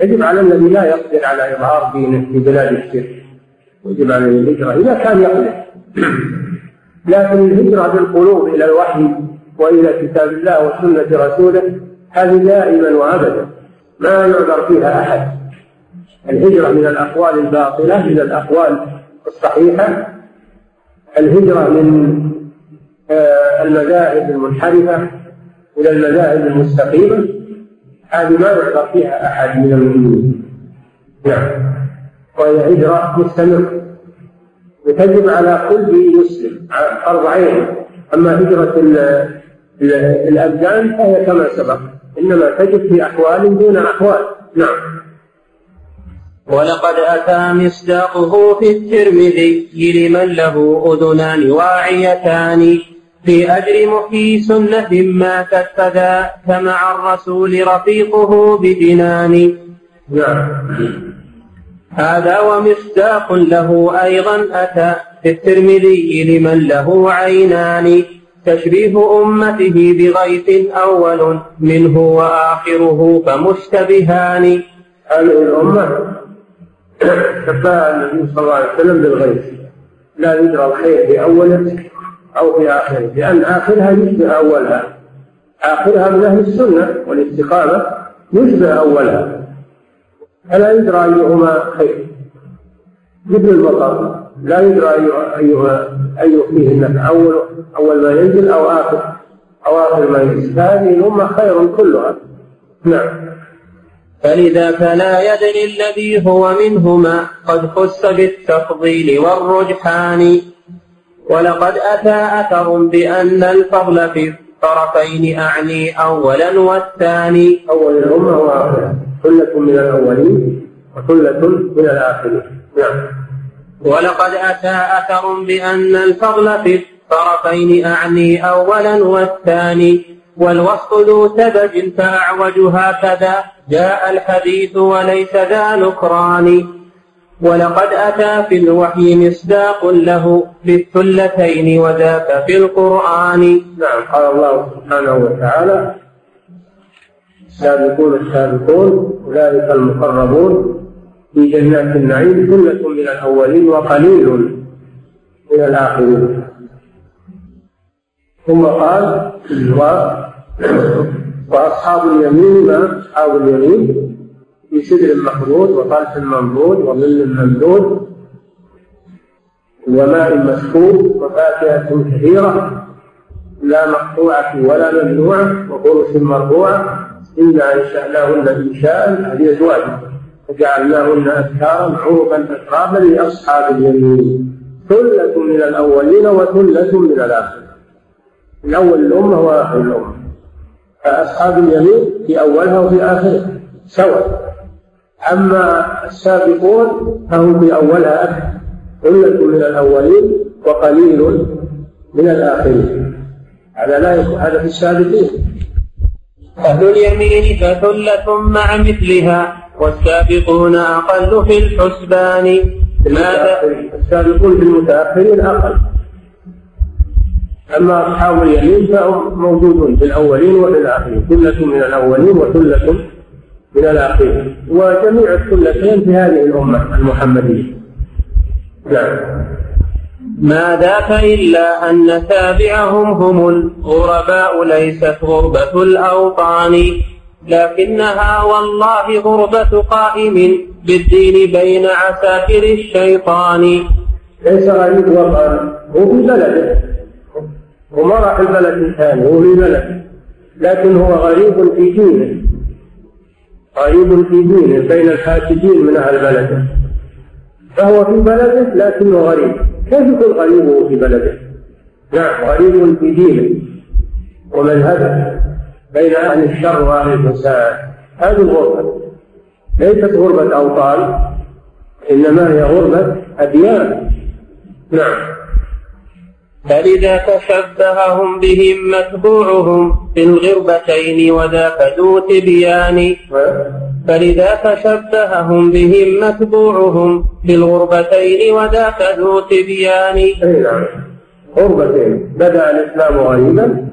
يجب على الذي لا يقدر على إظهار دينه في بلاد الشرك يجب عليه الهجرة إذا كان يقدر. لكن الهجرة بالقلوب إلى الوحي وإلى كتاب الله وسنة رسوله هذه دائما وأبدا ما يعذر فيها أحد. الهجرة من الأقوال الباطلة إلى الأقوال الصحيحة. الهجرة من المذاهب المنحرفة إلى المذاهب المستقيمة. هذه ما يعذر فيها أحد من المؤمنين. نعم. وهي هجرة مستمرة. وتجب على كل مسلم فرض عين. أما هجرة الأبدان فهي كما سبق. إنما تجب في أحوال دون أحوال نعم. ولقد أتى مصداقه في الترمذي لمن له أذنان واعيتان. في أجر محيي سنة ماتت فذاك مع الرسول رفيقه بجنان نعم. هذا ومصداق له أيضا أتى في الترمذي لمن له عينان. تشبيه أمته بغيث أول منه وآخره فمشتبهان. هذه الأمة شبهها النبي صلى الله عليه وسلم بالغيث. لا يدرى الخير في أوله أو في آخره لأن آخرها يشبه أولها. آخرها من أهل السنة والاستقامة يشبه أولها. فلا يدرى أيهما خير؟ مثل المطر لا يدرى أيها أي فيه نفع أول أول ما ينزل أو آخر أو آخر ما ينزل. هذه الأمة خير كلها. نعم. فلذا فلا يدري الذي هو منهما. قد خص بالتفضيل والرجحان. ولقد أتى أثر بأن الفضل في الطرفين أعني أولا والثاني أول الأمة وآخرها ثلة من الأولين وثلة من الآخرين. نعم. ولقد أتى أثر بأن الفضل في الطرفين أعني أولا والثاني والوسط ذو سبج فأعوج هكذا جاء الحديث وليس ذا نكران. ولقد أتى في الوحي مصداق له بالثلتين وذاك في القرآن نعم قال الله سبحانه وتعالى السابقون السابقون أولئك المقربون في جنات النعيم ثلة من الأولين وقليل من الآخرين ثم قال. وأصحاب اليمين ما أصحاب اليمين في سدر مخضود وطلح منضود وظل ممدود وماء مسكوب وفاكهة كثيرة لا مقطوعة ولا ممنوعة وفرش مرفوعة إنا أنشأناهن إنشاء هذه أزواج وجعلناهن أبكارا عربا أترابا لأصحاب اليمين ثلة من الأولين وثلة من الآخرين. من أول الأمة وآخر الأمة فأصحاب اليمين في أولها وفي آخرها سواء. أما السابقون فهم في أولها أكثر ثلة من الأولين وقليل من الآخرين. هذا لا يكون هذا في السابقين. أهل اليمين فثلة مع مثلها والسابقون أقل في الحسبان. ماذا؟ السابقون في المتأخرين أقل. أما أصحاب اليمين فهم موجودون في الأولين وفي الآخرين. ثلة من الأولين وثلة من الآخرين. وجميع الثلتين في هذه الأمة المحمدية. نعم. ما ذاك إلا أن تابعهم هم الغرباء ليست غربة الأوطان. لكنها والله غربة قائم بالدين بين عساكر الشيطان. ليس غريب وطن هو في بلده وما راح البلد الثاني هو في بلده لكن هو غريب في دينه. غريب في دينه بين الفاسدين من أهل بلده. فهو في بلده لكنه غريب. كيف يكون غريب وهو في بلده؟ نعم غريب في دينه ومذهبه. بين أهل الشر وأهل الفساد. هذه الغربة. ليست غربة أوطان إنما هي غربة أديان. نعم. فلذا تشبههم بهم متبوعهم في الغربتين وذاك ذو تبيان. فلذا تشبههم بهم متبوعهم في الغربتين وذاك ذو تبيان. نعم. غربتين. بدأ الإسلام غريبا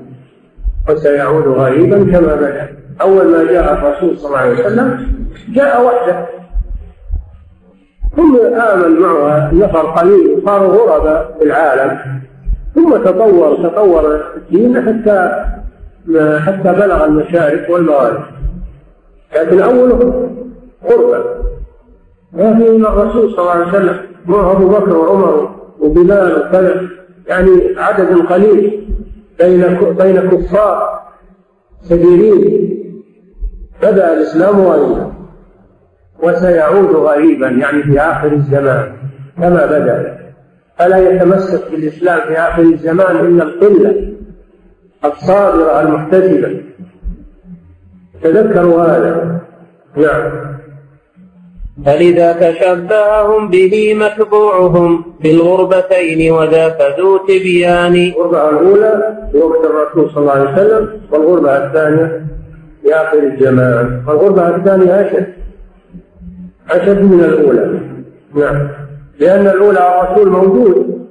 وسيعود غريبا كما بدا. أول ما جاء الرسول صلى الله عليه وسلم جاء وحده. ثم آمن معه نفر قليل. صاروا غرباء في العالم. ثم تطور تطور الدين حتى حتى بلغ المشارق والمغارب. لكن أوله غربه لكن الرسول صلى الله عليه وسلم. معه أبو بكر وعمر وبلال وكذا يعني عدد قليل بين بين كفار كبيرين بدأ الإسلام غريبا. وسيعود غريبا يعني في آخر الزمان. كما بدأ. فلا يتمسك بالإسلام في آخر الزمان إلا القلة الصابرة المحتسبة تذكروا هذا. نعم. فلذا تشبههم به متبوعهم في الغربتين وذاك ذو تبيان. الغربة الأولى في وقت الرسول صلى الله عليه وسلم والغربة الثانية في آخر الزمان. والغربة الثانية أشد أشد من الأولى. نعم. لأن الأولى الرسول موجود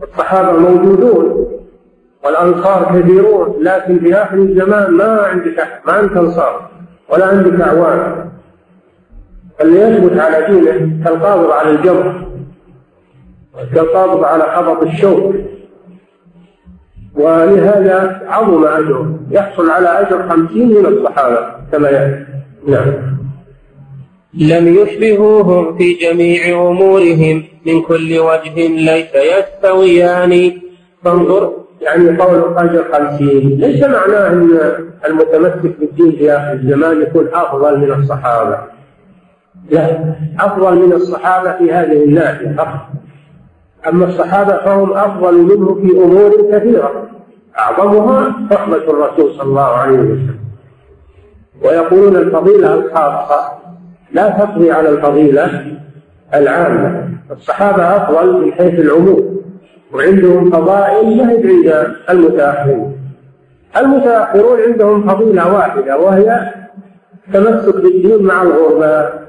والصحابة موجودون والأنصار كثيرون لكن في آخر الزمان ما عندك ما عندك أنصار ولا عندك أعوان. اللي يثبت على دينه كالقابض على الجمر كالقابض على حبط الشوك. ولهذا عظم أجره يحصل على أجر خمسين من الصحابة كما يأتي. نعم. لم يشبهوهم في جميع أمورهم. من كل وجه ليس يستويان. فانظر يعني قول أجر خمسين ليس معناه أن المتمسك بالدين في آخر الزمان يكون أفضل من الصحابة؟ لا أفضل من الصحابة في هذه الناحية أما الصحابة فهم أفضل منه في أمور كثيرة. أعظمها صحبة الرسول صلى الله عليه وسلم. ويقولون الفضيلة الخاصة لا تقضي على الفضيلة العامة. الصحابة أفضل من حيث العموم وعندهم فضائل ما هي عند المتأخرين. المتأخرون عندهم فضيلة واحدة وهي تمسك بالدين مع الغرباء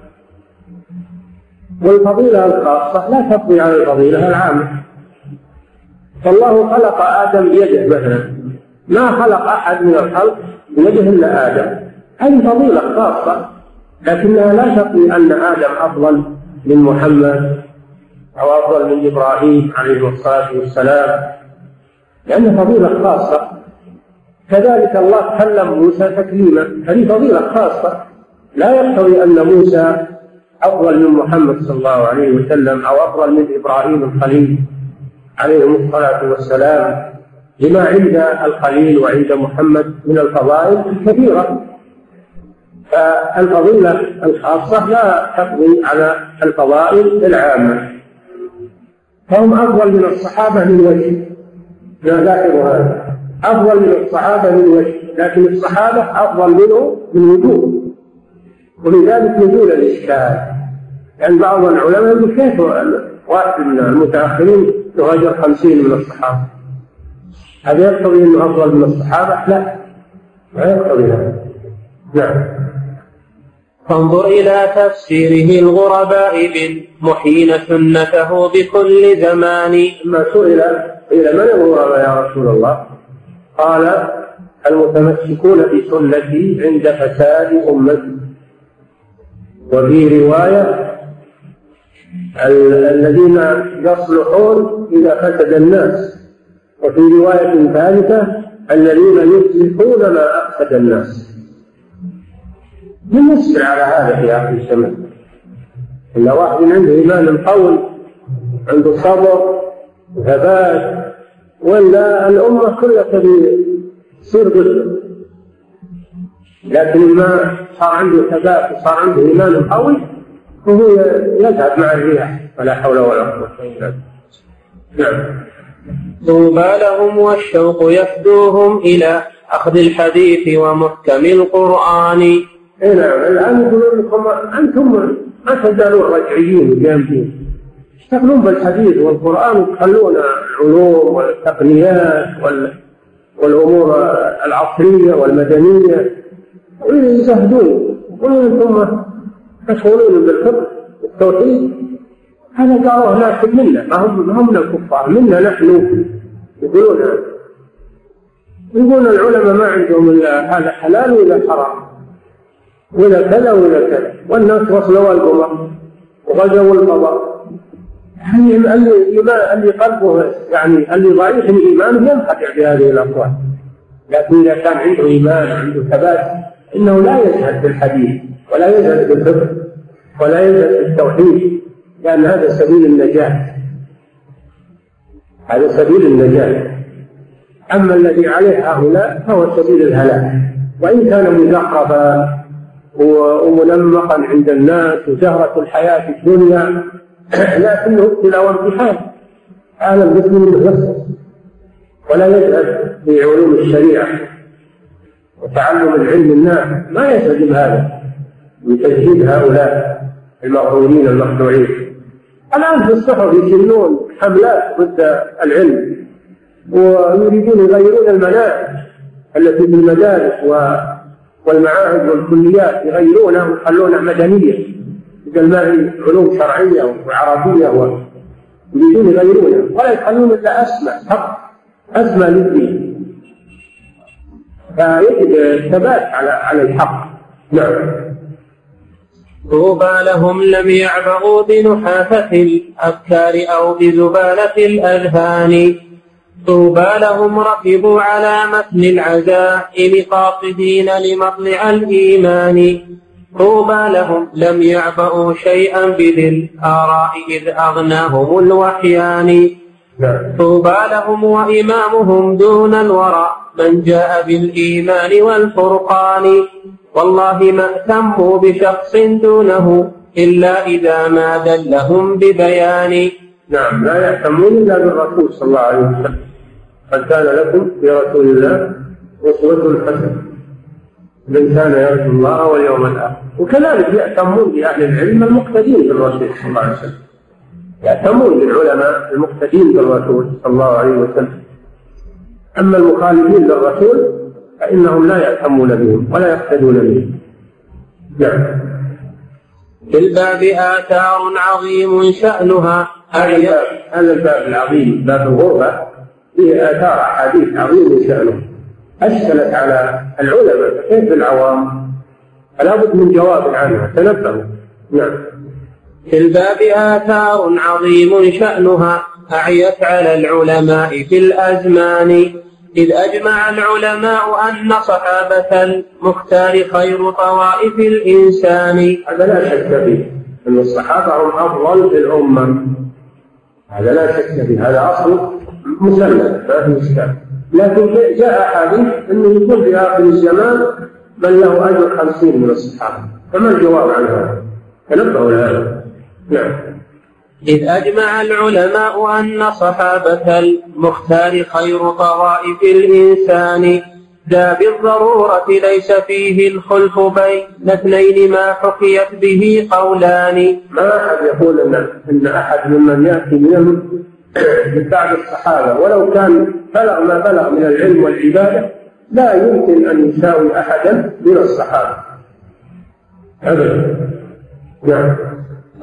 والفضيلة الخاصة لا تقضي على الفضيلة العامة. فالله خلق آدم بيده مثلا. ما خلق أحد من الخلق بيده إلا آدم. هذه فضيلة خاصة. لكنها لا تقضي أن آدم أفضل من محمد أو أفضل من إبراهيم عليه الصلاة والسلام لأنها فضيلة خاصة. كذلك الله كلم موسى تكليما هذه فضيلة خاصة. لا يقتضي أن موسى أفضل من محمد صلى الله عليه وسلم أو أفضل من إبراهيم الخليل عليهم الصلاة والسلام لما عند الخليل وعند محمد من الفضائل الكثيرة. فالفضيلة الخاصة لا تقضي على الفضائل العامة. فهم أفضل من الصحابة من وجه. لا ذاكر هذا. أفضل من الصحابة من وجه. لكن الصحابة أفضل منه من وجوه. ولذلك نزول الإشكال. يعني بعض العلماء يقول كيف واحد من المتأخرين يهاجر خمسين من الصحابة؟ هذا يقتضي أنه أفضل من الصحابة؟ لا. ما يقتضي هذا. نعم. فانظر إلى تفسيره الغرباء بالمحين سنته بكل زمان. ما سئل إلى من الغرباء يا رسول الله؟ قال المتمسكون بسنتي عند فساد أمتي. وفي رواية الذين يصلحون إذا فسد الناس. وفي رواية ثالثة الذين يصلحون ما أفسد الناس. من يصبر على هذا في آخر الزمان إلا واحد عنده إيمان قوي عنده صبر وثبات ولا الأمة كلها تبي تصير لكن ما صار عنده ثبات وصار عنده إيمان قوي فهو يذهب مع الرياح. ولا حول ولا قوة إلا بالله. نعم. طوبى لهم والشوق يفدوهم إلى أخذ الحديث ومحكم القرآن. اي نعم. الآن يقولون لكم أنتم ما تزالون رجعيين جامدين. تشتغلون بالحديث والقرآن وتخلون العلوم والتقنيات والأمور العصرية والمدنية. ويزهدون يقولون أنتم مشغولون بالفقه والتوحيد. هذا قالوه لكن منا ما هم ما هم من الكفار. منا نحن يقولون يقولون العلماء ما عندهم إلا هذا حلال ولا حرام. ولا كذا ولا كذا. والناس وصلوا القمر وغزوا الفضاء يعني اللي اللي قلبه يعني اللي ضعيف الايمان ينخدع بهذه الاقوال لكن إذا كان عنده إيمان عنده ثبات إنه لا يزهد بالحديث ولا يزهد بالفقه ولا يزهد بالتوحيد لأن هذا سبيل النجاة. هذا سبيل النجاة. أما الذي عليه هؤلاء فهو سبيل الهلاك. وإن كان مزخرفا ومنمقا عند الناس وزهرة الحياة الدنيا. لكنه ابتلاء وامتحان عالم مثل منه ولا يذهب في علوم الشريعة وتعلم العلم النافع ما يستجيب هذا من تجهيد هؤلاء المغرورين المخدوعين. الآن في الصحف يسنون حملات ضد العلم ويريدون يغيرون المناهج التي في المدارس والمعاهد والكليات يغيرونها ويخلونها مدنية. بدل ما هي علوم شرعية وعربية يريدون يغيرونها ولا يخلون إلا أسمى فقط أسمى للدين. فيجب الثبات على على الحق. نعم. طوبى لهم لم يعبغوا بنحافة الأفكار أو بزبالة الأذهان. طوبى لهم ركبوا على متن العزائم قاصدين لمطلع الإيمان طوبى لهم لم يعبأوا شيئا بذي الآراء إذ أغناهم الوحيان طوبى لهم وإمامهم دون الورى من جاء بالإيمان والفرقان والله ما اهتموا بشخص دونه إلا إذا ما دلهم ببيان نعم. لا يهتمون إلا بالرسول صلى الله عليه وسلم. قد كان لكم في رسول الله أسوة حسنة من كان يرجو الله واليوم الآخر. وكذلك يهتمون بأهل العلم المقتدين بالرسول صلى الله عليه وسلم. يهتمون بالعلماء المقتدين بالرسول صلى الله عليه وسلم. أما المخالفين للرسول فإنهم لا يهتمون بهم ولا يقتدون بهم. نعم. في الباب آثار عظيم شأنها. هذا الباب العظيم باب الغربة. فيه آثار أحاديث عظيمة شأنه. أشكلت على العلماء فكيف العوام؟ فلا بد من جواب عنها. تنبهوا. نعم. في الباب آثار عظيم شأنها أعيت على العلماء في الأزمان. إذ أجمع العلماء أن صحابة المختار خير طوائف الإنسان. هذا لا شك فيه. أن الصحابة هم أفضل في الأمة. هذا لا شك فيه. هذا أصل مسلم ما في إشكال لكن جاء أحاديث أنه يكون في آخر الزمان من له أجر خمسين من الصحابة. فما الجواب عن هذا؟ تنبهوا لهذا. نعم. إذ أجمع العلماء أن صحابة المختار خير طوائف الإنسان. ذا بالضرورة ليس فيه الخلف بين اثنين ما حكيت به قولان. ما أحد يقول أن أن أحد ممن يأتي من من بعد الصحابة. ولو كان بلغ ما بلغ من العلم والعبادة لا يمكن أن يساوي أحدا من الصحابة. أبدا. نعم.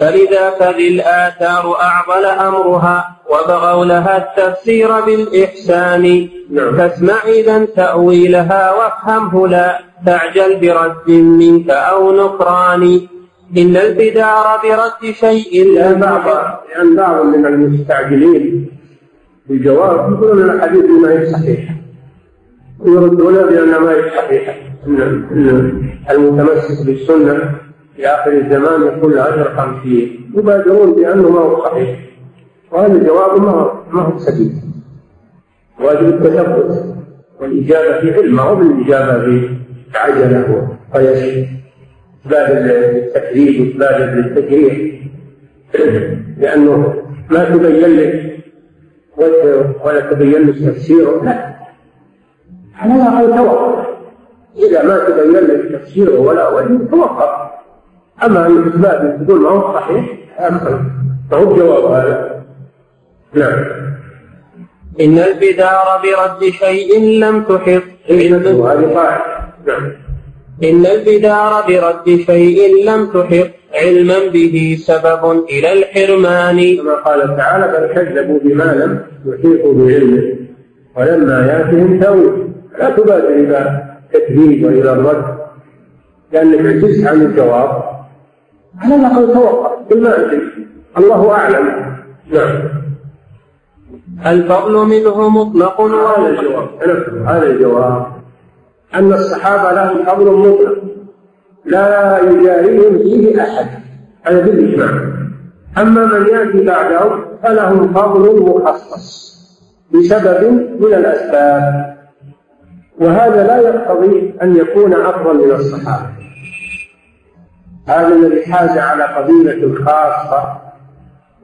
فلذا فذي الآثار أعضل أمرها وبغوا لها التفسير بالإحسان. نعم. فاسمع إذا تأويلها وافهمه لا تعجل برد منك أو نكران. إن البدار برد شيء لأن بعض لأن بعض من المستعجلين في الجواب يقولون الحديث ما هي صحيحة ويردون بأن ما هي صحيحة المتمسك بالسنة في آخر الزمان يكون له أجر خمسين يبادرون بأنه ما هو صحيح. وهذا الجواب ما ما هو سديد واجب التثبت والإجابة في علم. هو بالإجابة في عجلة وقياس. باب التكذيب وباب التجريح. لأنه ما تبين لك ولا تبين لك تفسيره. لا. على الأقل توقف إذا ما تبين لك تفسيره ولا وجه توقف. أما أن تثبت تقول ما هو صحيح هذا فهو الجواب هذا؟ نعم. إن البدار برد شيء لم تحط. هذه قاعدة نعم. إن البدار برد شيء لم تحط علما به سبب إلى الحرمان. كما قال تعالى بل كذبوا بما لم يحيطوا بعلمه ولما ياتهم تأويل لا تبادر إلى التكذيب وإلى الرد لأنك عجزت عن الجواب. على الأقل توقف بالما الله أعلم. نعم. الفضل منه مطلق هذا الجواب. هذا الجواب. أن الصحابة لهم فضل مطلق لا يجاريهم فيه أحد. هذا بالإجماع أما من يأتي بعدهم فلهم فضل مخصص بسبب من الأسباب وهذا لا يقتضي أن يكون أفضل من الصحابة. هذا الذي حاز على قبيلة خاصة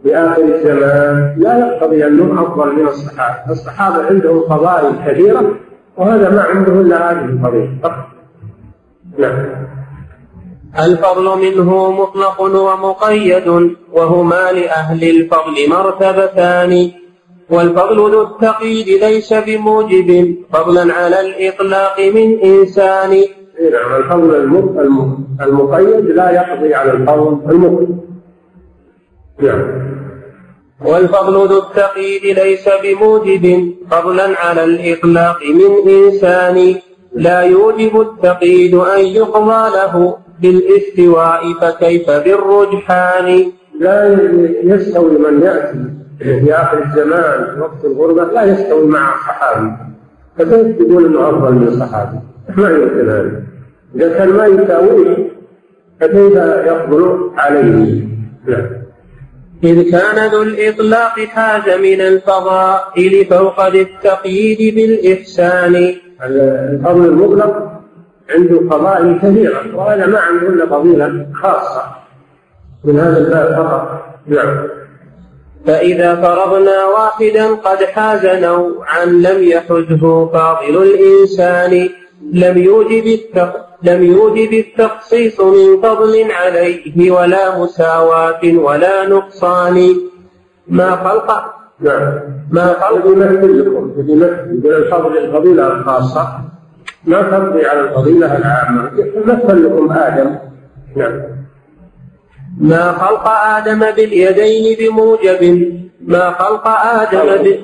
في آخر الزمان لا يقتضي أنه أفضل من الصحابة. الصحابة عندهم فضائل كثيرة وهذا ما عنده إلا هذه الفضيلة. فقط نعم. الفضل منه مطلق ومقيد وهما لأهل الفضل مرتبتان. والفضل ذو التقييد ليس بموجب فضلا على الإطلاق من إنسان. نعم الفضل المقيد لا يقضي على الفضل المطلق. نعم. والفضل ذو التقييد ليس بموجب فضلا على الإطلاق من إنسان. لا يوجب التقييد أن يقضى له بالإستواء فكيف بالرجحان؟ لا يستوي من يأتي في آخر الزمان وقت الغربة لا يستوي مع الصحابي فكيف تقول أنه أفضل من الصحابي؟ ما يمكن هذا إذا كان ما يساويه فكيف يفضل عليه؟ نعم. إذ كان ذو الإطلاق حاز من الفضائل فوق ذي التقييد بالإحسان. الفضل المطلق عنده فضائل كثيرة وهذا ما عنده إلا فضيلة خاصة. من هذا الباب فقط. نعم. فإذا فرضنا واحدا قد حاز نوعا لم يحزه فاضل الإنسان. لم يوجب التق... لم يوجب التخصيص من فضل عليه ولا مساواة ولا نقصان. ما خلق؟ نعم. ما خلق؟ يمثل لكم يمثل الفضل الفضيلة الخاصة. ما تقضي على الفضيلة العامة؟ يمثل لكم آدم. نعم. ما خلق آدم باليدين بموجب؟ ما خلق آدم ب...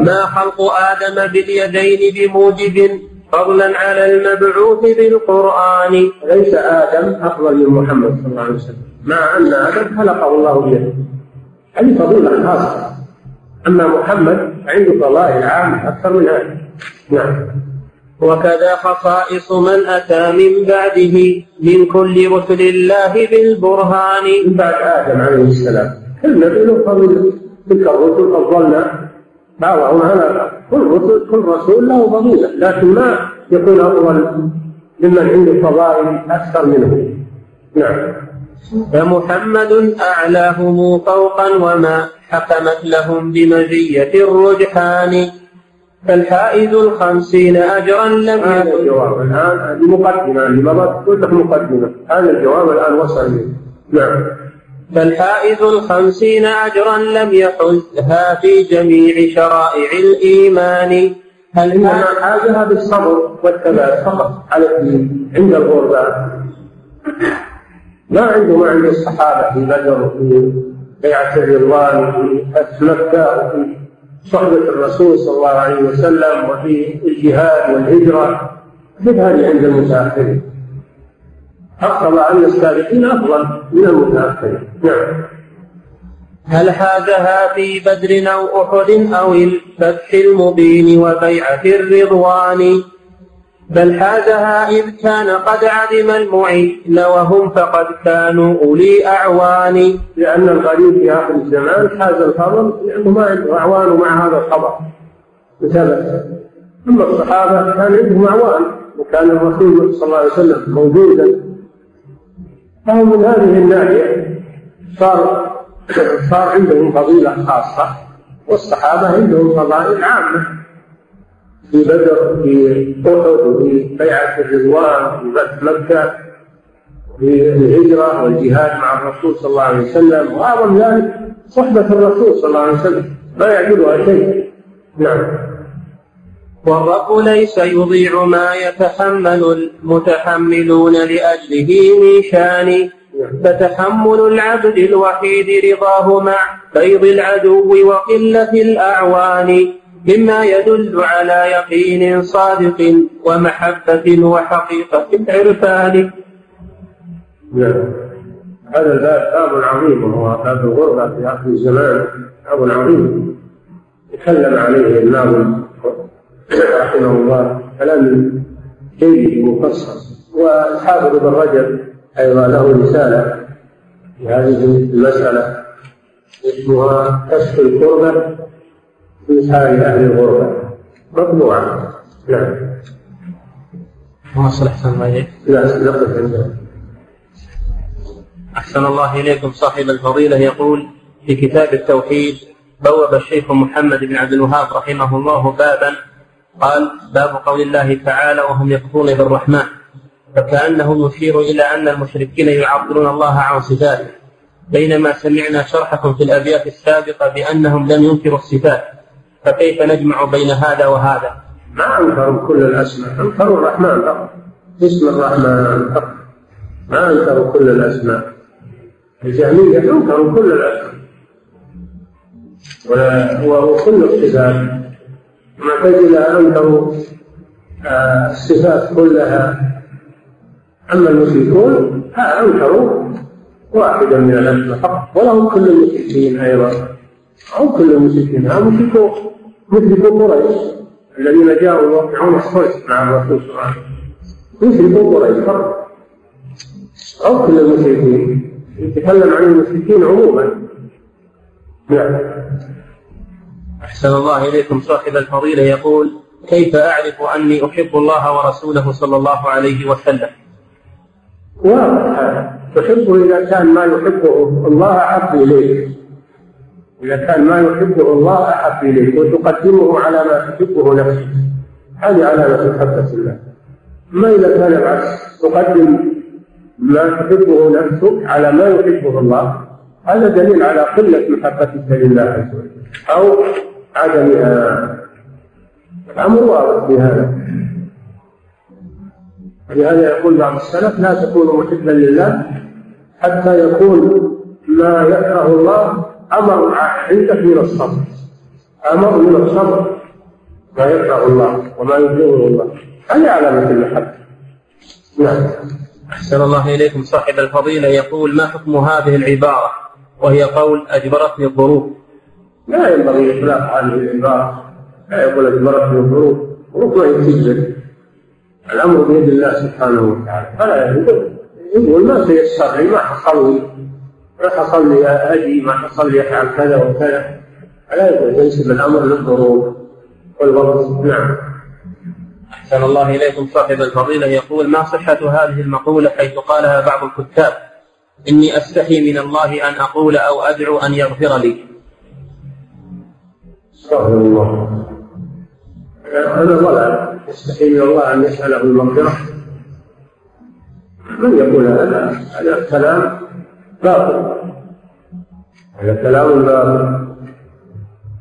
ما خلق آدم باليدين بموجب؟ فضلا على المبعوث بالقرآن. ليس آدم أفضل من محمد صلى الله عليه وسلم. مع أن آدم خلقه الله بيده. هذه فضيلة خاصة. أما محمد عنده فضائل عامة أكثر من هذا نعم. وكذا خصائص من أتى من بعده من كل رسل الله بالبرهان. من بعد آدم عليه السلام. كل نبي له فضيلة. تلك الرسل فضلنا بعضهم على كل رسول كل رسول له فضيلة لكن ما يكون أفضل ممن عنده فضائل أكثر منه. نعم. فمحمد أعلاهم فوقا وما حكمت لهم بمزية الرجحان. فالحائز الخمسين أجرا لم هذا الجواب الآن هذه مقدمة اللي مضت كلها مقدمة. هذا الجواب الآن وصل إليه نعم فالحائز الخمسين أجرا لم يحزها في جميع شرائع الإيمان. هل إنما حاجها بالصبر والثبات فقط على الدين عند الغرباء ما عنده ما عند الصحابة في بدر وفي بيعة الرضوان وفي فتح مكة وفي صحبة الرسول صلى الله عليه وسلم وفي الجهاد والهجرة. مثل هذه عند المتأخرين أقرب أن السابقين أفضل من المتأخرين. نعم. هل حازها في بدر أو أحد أو الفتح المبين وبيعة الرضوان؟ بل حازها إذ كان قد عدم المعين وهم فقد كانوا أولي أعوان. لأن الغريب في آخر الزمان حاز الفضل لأنه ما عنده أعوان مع هذا الخبر. مثبت أما الصحابة كان عندهم أعوان وكان الرسول صلى الله عليه وسلم موجودا. فهم من هذه الناحية صار صار عندهم فضيلة خاصة والصحابة عندهم فضائل عامة. في بدر في أحد وفي بيعة الرضوان في فتح مكة في الهجرة والجهاد مع الرسول صلى الله عليه وسلم وأعظم ذلك صحبة الرسول صلى الله عليه وسلم ما يعجبها شيء. نعم. والرب ليس يضيع ما يتحمل المتحملون لأجله من فتحمل العبد الوحيد رضاه مع فيض العدو وقلة الأعوان مما يدل على يقين صادق ومحبة وحقيقة العرفان نعم. هذا الباب باب عظيم وهو باب الغربة في آخر الزمان باب عظيم. تكلم عليه الناظم رحمه الله كلام جيد مفصل والحافظ ابن رجب أيضا له رسالة في هذه المسألة اسمها كشف الكربة في حال أهل الغربة. مطبوعة. نعم. واصل أحسن الله إليك لا نقف عندنا أحسن الله إليكم صاحب الفضيلة. يقول في كتاب التوحيد بوب الشيخ محمد بن عبد الوهاب رحمه الله بابا قال باب قول الله تعالى وهم يكفرون بالرحمن فكأنه يشير إلى أن المشركين يعطلون الله عن صفاته. بينما سمعنا شرحكم في الأبيات السابقة بأنهم لم ينكروا الصفات فكيف نجمع بين هذا وهذا؟ ما أنكروا كل الأسماء أنكروا الرحمن فقط. اسم الرحمن فقط. ما أنكروا كل الأسماء. الجهمية أنكروا كل الأسماء. وكل الصفات. المعتزلة أنكروا آه، الصفات كلها أما المشركون أنكروا واحدا من الأسماء فقط. ولهم كل المشركين أيضا. هم كل المشركين. هم مشركوا مشركوا قريش. الذين جاءوا يوقعون الصلح مع الرسول صلى الله عليه وسلم. مشركوا قريش فقط. أو كل المشركين. يتكلم عن المشركين عموما. نعم. أحسن الله إليكم. صاحب الفضيلة يقول كيف أعرف أني أحب الله ورسوله صلى الله عليه وسلم؟ واضح هذا. تحبه إذا كان ما يحبه الله أحب إليك. إذا كان ما يحبه الله أحب إليك. وتقدمه على ما تحبه نفسك. هذه علامة محبة الله. ما إذا كان العكس؟ تقدم ما تحبه نفسك على ما يحبه الله. هذا دليل على قلة محبتك لله عز وجل. أو عدمها الأمر واضح في هذا ولهذا يقول بعض السلف لا تكونوا محبا لله حتى يكون ما يكره الله أمر عندك من الصبر. أمر من الصبر. ما يكره الله وما يبغضه الله. هذه علامة المحبة؟ نعم. أحسن الله إليكم. صاحب الفضيلة يقول ما حكم هذه العبارة؟ وهي قول أجبرتني الظروف. لا ينبغي إطلاق هذه العبارة لا يقول أجبرتني الظروف. الظروف يكذب الأمر بيد الله سبحانه وتعالى. فلا يقول ما تيسر لي ما حصل لي ما حصل لي أجي ما حصل لي أفعل كذا وكذا. لا يقول ينسب الأمر للظروف والوقت نعم. أحسن الله إليكم. صاحب الفضيلة يقول ما صحة هذه المقولة حيث قالها بعض الكتاب؟ إني أستحي من الله أن أقول أو أدعو أن يغفر لي. استغفر الله هذا ضلال. يستحي من الله أن يسأله المغفرة من يقول هذا؟ هذا كلام باطل. هذا كلام باطل.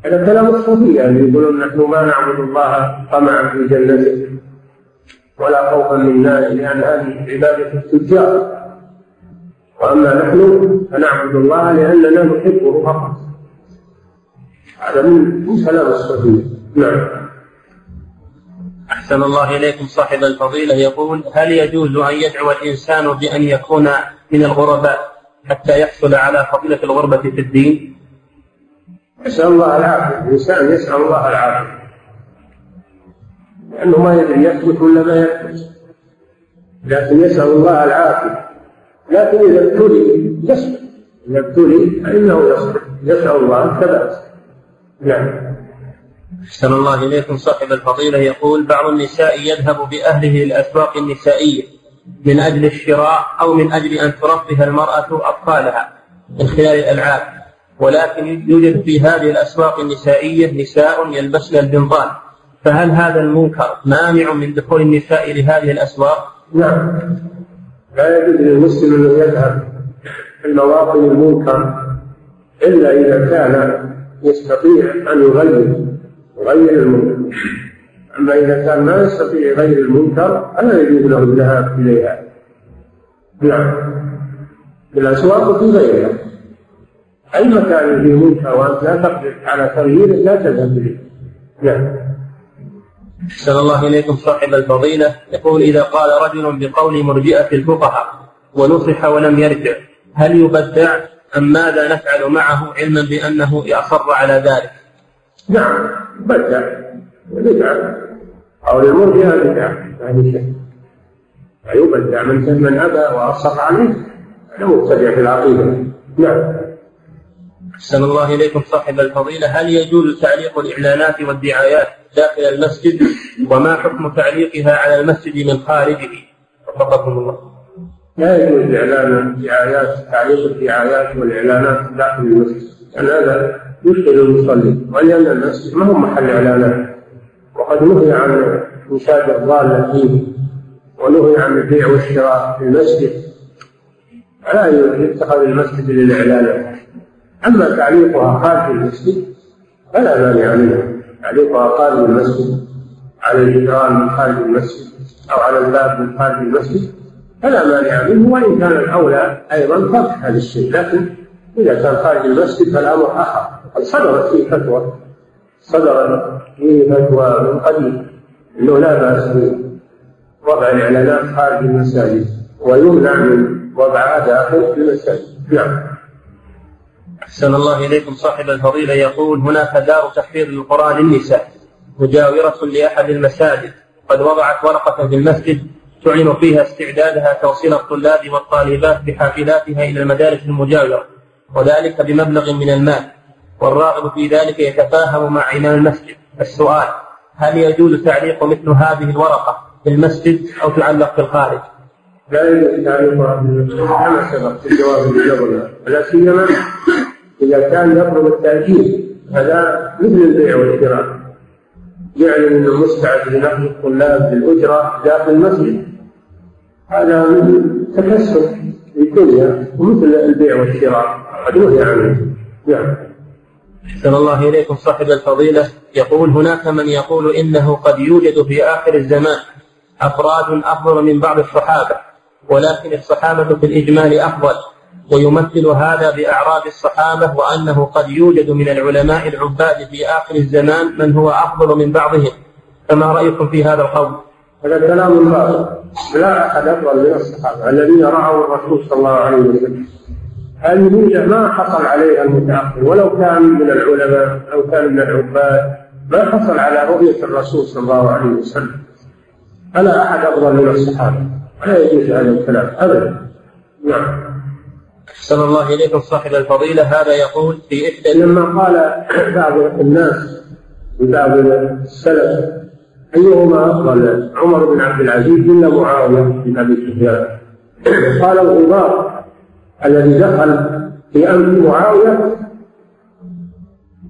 هذا كلام الصوفية اللي يقولون نحن ما نعبد الله طمعا في جنته ولا خوفا من ناره لأن هذه عبادة التجار. وأما نحن فنعبد الله لأننا نحبه فقط. هذا من كلام الصوفية نعم. أحسن الله إليكم صاحب الفضيلة. يقول هل يجوز أن يدعو الإنسان بأن يكون من الغرباء حتى يحصل على فضيلة الغربة في الدين؟ يسأل الله العافية. الإنسان يسأل الله العافية. لأنه ما يدري يثبت ولا ما يثبت لكن يسأل الله العافية. لكن إذا ابتلي يصبر إذا ابتلي فإنه يصبر يسأل الله الثبات. نعم. أحسن الله إليكم. صاحب الفضيلة يقول بعض النساء يذهب بأهله للأسواق النسائية من أجل الشراء أو من أجل أن ترفه المرأة أطفالها من خلال الألعاب. ولكن يوجد في هذه الأسواق النسائية نساء يلبسن البنطال. فهل هذا المنكر مانع من دخول النساء لهذه الأسواق؟ نعم. لا يجوز للمسلم أن يذهب في المواطن المنكر إلا إذا كان يستطيع أن يغير يغير المنكر. أما إذا كان ما يستطيع غير المنكر فلا يجوز له الذهاب إليها. نعم. في الأسواق وفي غيرها. أي مكان فيه منكر وأنت لا تقدر على تغييره لا تذهب إليه. نعم. أحسن الله إليكم صاحب الفضيلة. يقول إذا قال رجل بقول مرجئة الفقهاء ونصح ولم يرجع هل يبدع؟ أم ماذا نفعل معه علما بأنه أصر على ذلك؟ نعم بدع بدعة أو المرجئة بدعة هذه شيء فيبدع من من أبى وأصر عليه هذا مبتدع في العقيدة. نعم. أحسن الله إليكم صاحب الفضيلة. هل يجوز تعليق الإعلانات والدعايات داخل المسجد؟ وما حكم تعليقها على المسجد من خارجه؟ وفقكم الله. لا يجوز إعلان الدعايات تعليق الدعايات والإعلانات داخل المسجد. لأن هذا يشغل المصلي. ولأن المسجد ما هو محل إعلانات. وقد نهي عن إنشاد الضالة فيه. ونهي عن البيع والشراء في المسجد. فلا يتخذ المسجد للإعلانات. أما تعليقها خارج المسجد فلا مانع منه. تعليقها خارج المسجد. على الجدران من خارج المسجد أو على الباب من خارج المسجد. فلا مانع منه وإن كان الأولى أيضا ترك هذا الشيء. لكن إذا كان خارج المسجد فالأمر آخر. قد صدرت فيه فتوى. صدرت فيه فتوى من قديم أنه لا بأس بوضع الإعلانات خارج المساجد ويمنع من وضعها داخل المساجد. نعم. أحسن الله إليكم. صاحب الفضيلة يقول هناك دار تحفيظ القرآن للنساء مجاورة لأحد المساجد. قد وضعت ورقة في المسجد تعلن فيها استعدادها توصيل الطلاب والطالبات بحافلاتها إلى المدارس المجاورة وذلك بمبلغ من المال. والراغب في ذلك يتفاهم مع إمام المسجد. السؤال هل يجوز تعليق مثل هذه الورقة في المسجد أو تعلق في الخارج؟ لا يجوز تعليقها كما سبق في الجواب اللي قبل لا سيما إذا كان يطلب التأجيل هذا مثل البيع والشراء. يعلن أنه مستعد لنقل الطلاب بالأجرة داخل المسجد. هذا تكسب الدنيا ومثل البيع والشراء. قد نهي عنه نعم. أحسن الله إليكم صاحب الفضيلة. يقول هناك من يقول إنه قد يوجد في آخر الزمان أفراد أفضل من بعض الصحابة ولكن الصحابة في الإجمال أفضل. ويمثل هذا بأعراض الصحابة وأنه قد يوجد من العلماء العباد في آخر الزمان من هو أفضل من بعضهم. فما رأيكم في هذا القول؟ هذا كلام باطل لا أحد أفضل من الصحابة الذين رعوا الرسول صلى الله عليه وسلم. هذه ما حصل عليها المتأخر. ولو كان من العلماء أو كان من العباد ما حصل على رؤية الرسول صلى الله عليه وسلم. فلا أحد أفضل من الصحابة. لا يجوز هذا الكلام. أبدا. نعم. أحسن الله إليكم صاحب الفضيلة. هذا يقول في إحدى لما قال بعض الناس لبعض السلف أيهما؟ أفضل عمر بن عبد العزيز ولا معاوية بن أبي سفيان. قال الغبار الذي دخل في أمر معاوية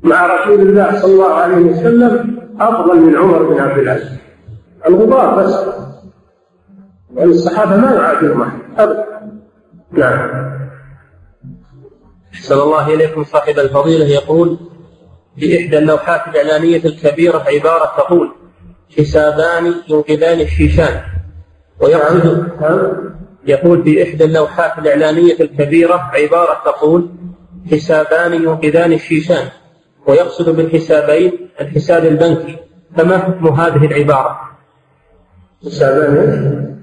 مع رسول الله صلى الله عليه وسلم أفضل من عمر بن عبد العزيز. الغبار بس. والصحابة ما يعادلهم أحد أبدا. نعم. صلى الله إليكم صاحب الفضيلة يقول في إحدى اللوحات الإعلانية الكبيرة عبارة تقول حسابان ينقذان الشيشان. ويقصد يقول في إحدى اللوحات الإعلانية الكبيرة عبارة تقول حسابان ينقذان الشيشان. ويقصد بالحسابين الحساب البنكي. فما حكم هذه العبارة؟ حسابان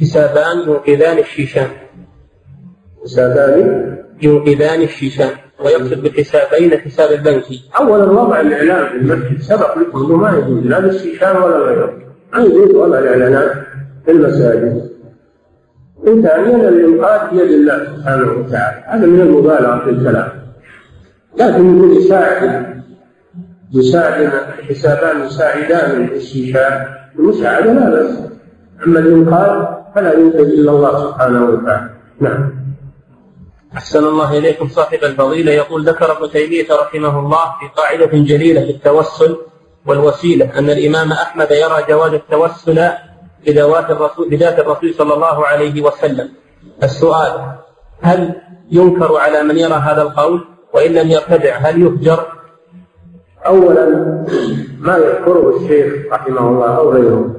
حسابان ينقذان الشيشان. حسابان ينقذان الشيشان ويقصد بالحساب بين الحساب البنكي اولا وضع الإعلان في المسجد. سبق لكم ما يجوز لا للشيشان ولا غيره. ما يجوز وضع الإعلانات في المساجد. وثانيا الإنقاذ بيد الله سبحانه وتعالى. هذا من المبالغة في الكلام. لكن يكون يساعد يساعد حسابان يساعدان الشيشان المساعدة لا بأس. أما الإنقاذ فلا ينقذ إلا الله سبحانه وتعالى. نعم. أحسن الله إليكم صاحب الفضيلة يقول ذكر ابن تيمية رحمه الله في قاعدة جليلة في التوسل والوسيلة أن الإمام أحمد يرى جواز التوسل بذوات الرسول بذات الرسول صلى الله عليه وسلم. السؤال هل ينكر على من يرى هذا القول؟ وإن لم يرتدع هل يهجر؟ أولا ما يذكره الشيخ رحمه الله أو غيره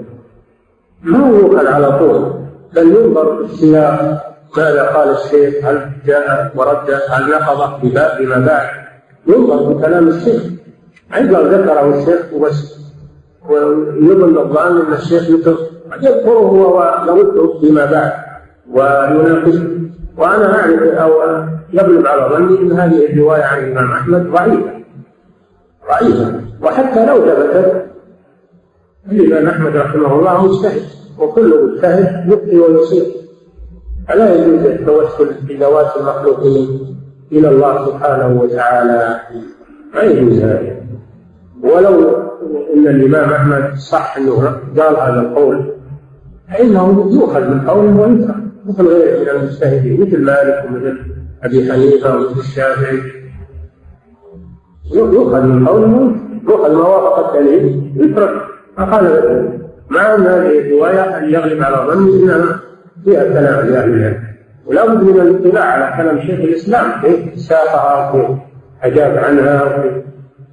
ما يؤخذ على طول بل ينظر في السياق ماذا قال الشيخ هل جاء ورد هل نقض بما بعد ينظر في كلام الشيخ. عندما ذكره الشيخ وبس. ويظن الظان أن الشيخ يذكره هو ويرده فيما بعد ويناقشه. وأنا أعرف أو يغلب على ظني إن هذه الرواية عن الإمام أحمد ضعيفة. ضعيفة. وحتى لو ثبتت الإمام أحمد رحمه الله مجتهد. وكل مجتهد يخطئ ويصيب فلا يجوز التوسل بذوات المخلوقين إلى الله سبحانه وتعالى؟ ما يجوز هذا. ولو إن الإمام أحمد صح إنه قال هذا القول فإنه يؤخذ من قوله وينكر مثل غيره من المجتهدين مثل مالك ومثل أبي حنيفة ومثل الشافعي. يؤخذ من قوله يؤخذ ما وافق الدليل يترك ما قال مع أن هذه الروايه ان يغلب على ظني انها فيها كلام لاهل العلم. ولا بد من الإطلاع على كلام شيخ الإسلام. كيف ساقها وكيف أجاب عنها وكيف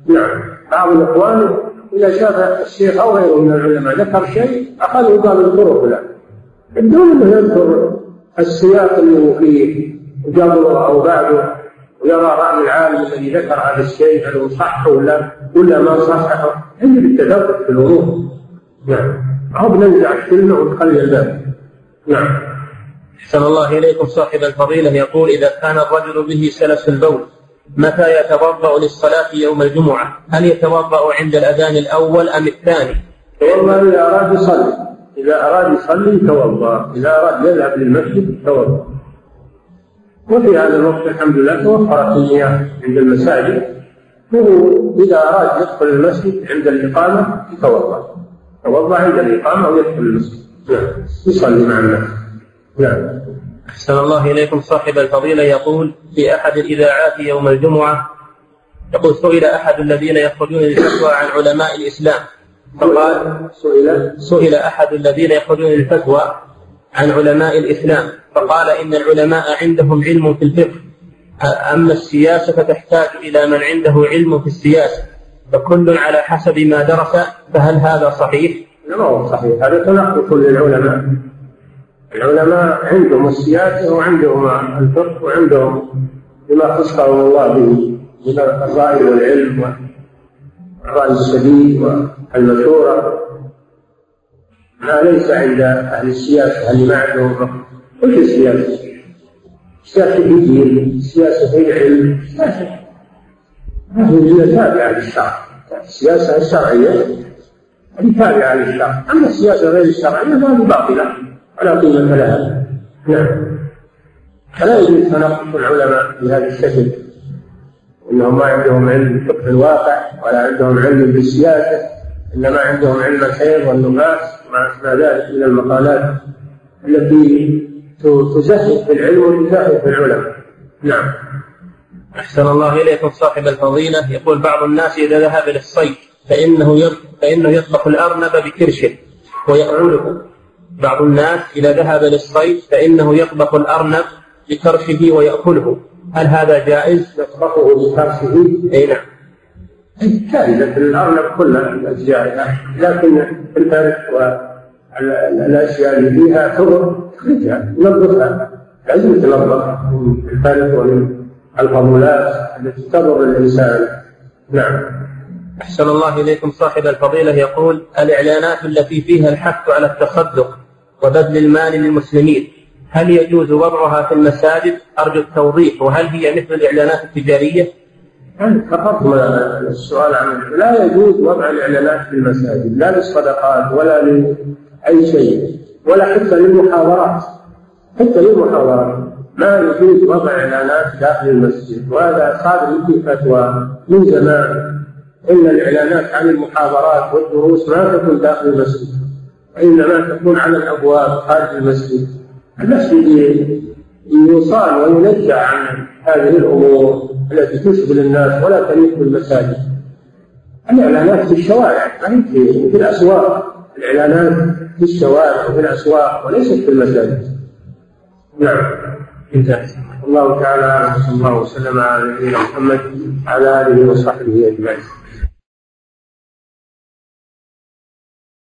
نعم. بعض الإخوان إذا شاف الشيخ أو غيره من العلماء ذكر شيء أخذ وقال اذكره فلان. بدون انه يذكر السياق اللي فيه قبله أو بعده ويرى رأي العالم الذي ذكر هذا الشيء هل هو صح ولا ولا ما صححه يجب التدقق في الأمور نعم. أو بننزع الكلمة ونخلي الباب. نعم. أحسن الله إليكم صاحب الفضيلة. يقول إذا كان الرجل به سلس البول متى يتوضأ للصلاة يوم الجمعة؟ هل يتوضأ عند الأذان الأول أم الثاني؟ والله إذا أراد يصلي. إذا أراد يصلي توضأ. إذا أراد يذهب للمسجد توضأ. وفي هذا الوقت الحمد لله توفرت المياه عند المساجد. وهو إذا أراد يدخل المسجد عند الإقامة يتوضأ. توضأ عند الإقامة ويدخل المسجد. نعم يصلي مع الناس نعم. أحسن الله إليكم صاحب الفضيلة. يقول في أحد الإذاعات يوم الجمعة يقول سئل أحد الذين يخرجون للفتوى عن علماء الإسلام. فقال سئل؟ سئل أحد الذين يخرجون للفتوى عن علماء الإسلام. فقال إن العلماء عندهم علم في الفقه. أما السياسة فتحتاج إلى من عنده علم في السياسة. فكل على حسب ما درس فهل هذا صحيح؟ ما هو صحيح. هذا تنقص للعلماء العلماء. عندهم السياسة وعندهم الفقه وعندهم بما خصهم الله به من الرأي والعلم والرأي السديد والمشورة ما ليس عند أهل السياسة اللي ما عندهم وش السياسة؟ السياسة في الدين السياسة في العلم السياسة هي تابعة للشرع السياسة الشرعية هذه تابعة للشرع أما السياسة غير الشرعية فهذه باطلة. ولا قيمة لها نعم. فلا يجوز تنقص العلماء بهذا الشكل. إنهم ما عندهم علم بفقه الواقع ولا عندهم علم بالسياسة إنما عندهم علم الخير والنبات وما اشبه ذلك من المقالات التي تزهد في العلم وتزهد في العلماء. نعم. أحسن الله إليكم صاحب الفضيلة. يقول بعض الناس إذا ذهب للصيد فإنه فإنه يطبخ الأرنب بكرشه ويأكله بعض الناس إذا ذهب للصيد فإنه يطبخ الأرنب بكرشه ويأكله. هل هذا جائز؟ يطبخه بكرشه؟ أي نعم. جائزة الأرنب كلها جائزة لكن الفرد والأشياء اللي فيها تضر تخرجها نظفها لازم تنظف من الفرد ومن الفضولات التي تضر الإنسان. نعم. أحسن الله إليكم صاحب الفضيلة يقول الإعلانات التي فيها الحث على التصدق وبذل المال للمسلمين هل يجوز وضعها في المساجد؟ أرجو التوضيح وهل هي مثل الإعلانات التجارية؟ أنت تفضل السؤال عن لا يجوز وضع الإعلانات في المساجد لا للصدقات ولا لأي شيء ولا حتى للمحاضرات حتى للمحاضرات ما يجوز وضع إعلانات داخل المسجد وهذا صادر به فتوى من زمان إن الإعلانات عن المحاضرات والدروس ما تكون داخل المسجد وإنما تكون على الأبواب خارج المسجد. المسجد يصان وينجع عن هذه الأمور التي تشغل الناس ولا تليق بالمساجد. الإعلانات في الشوارع ما في, الأسواق. الإعلانات في الشوارع وفي الأسواق وليست في المساجد. نعم. انتهى الله تعالى صلى الله وسلم على نبينا محمد وعلى آله وصحبه أجمعين.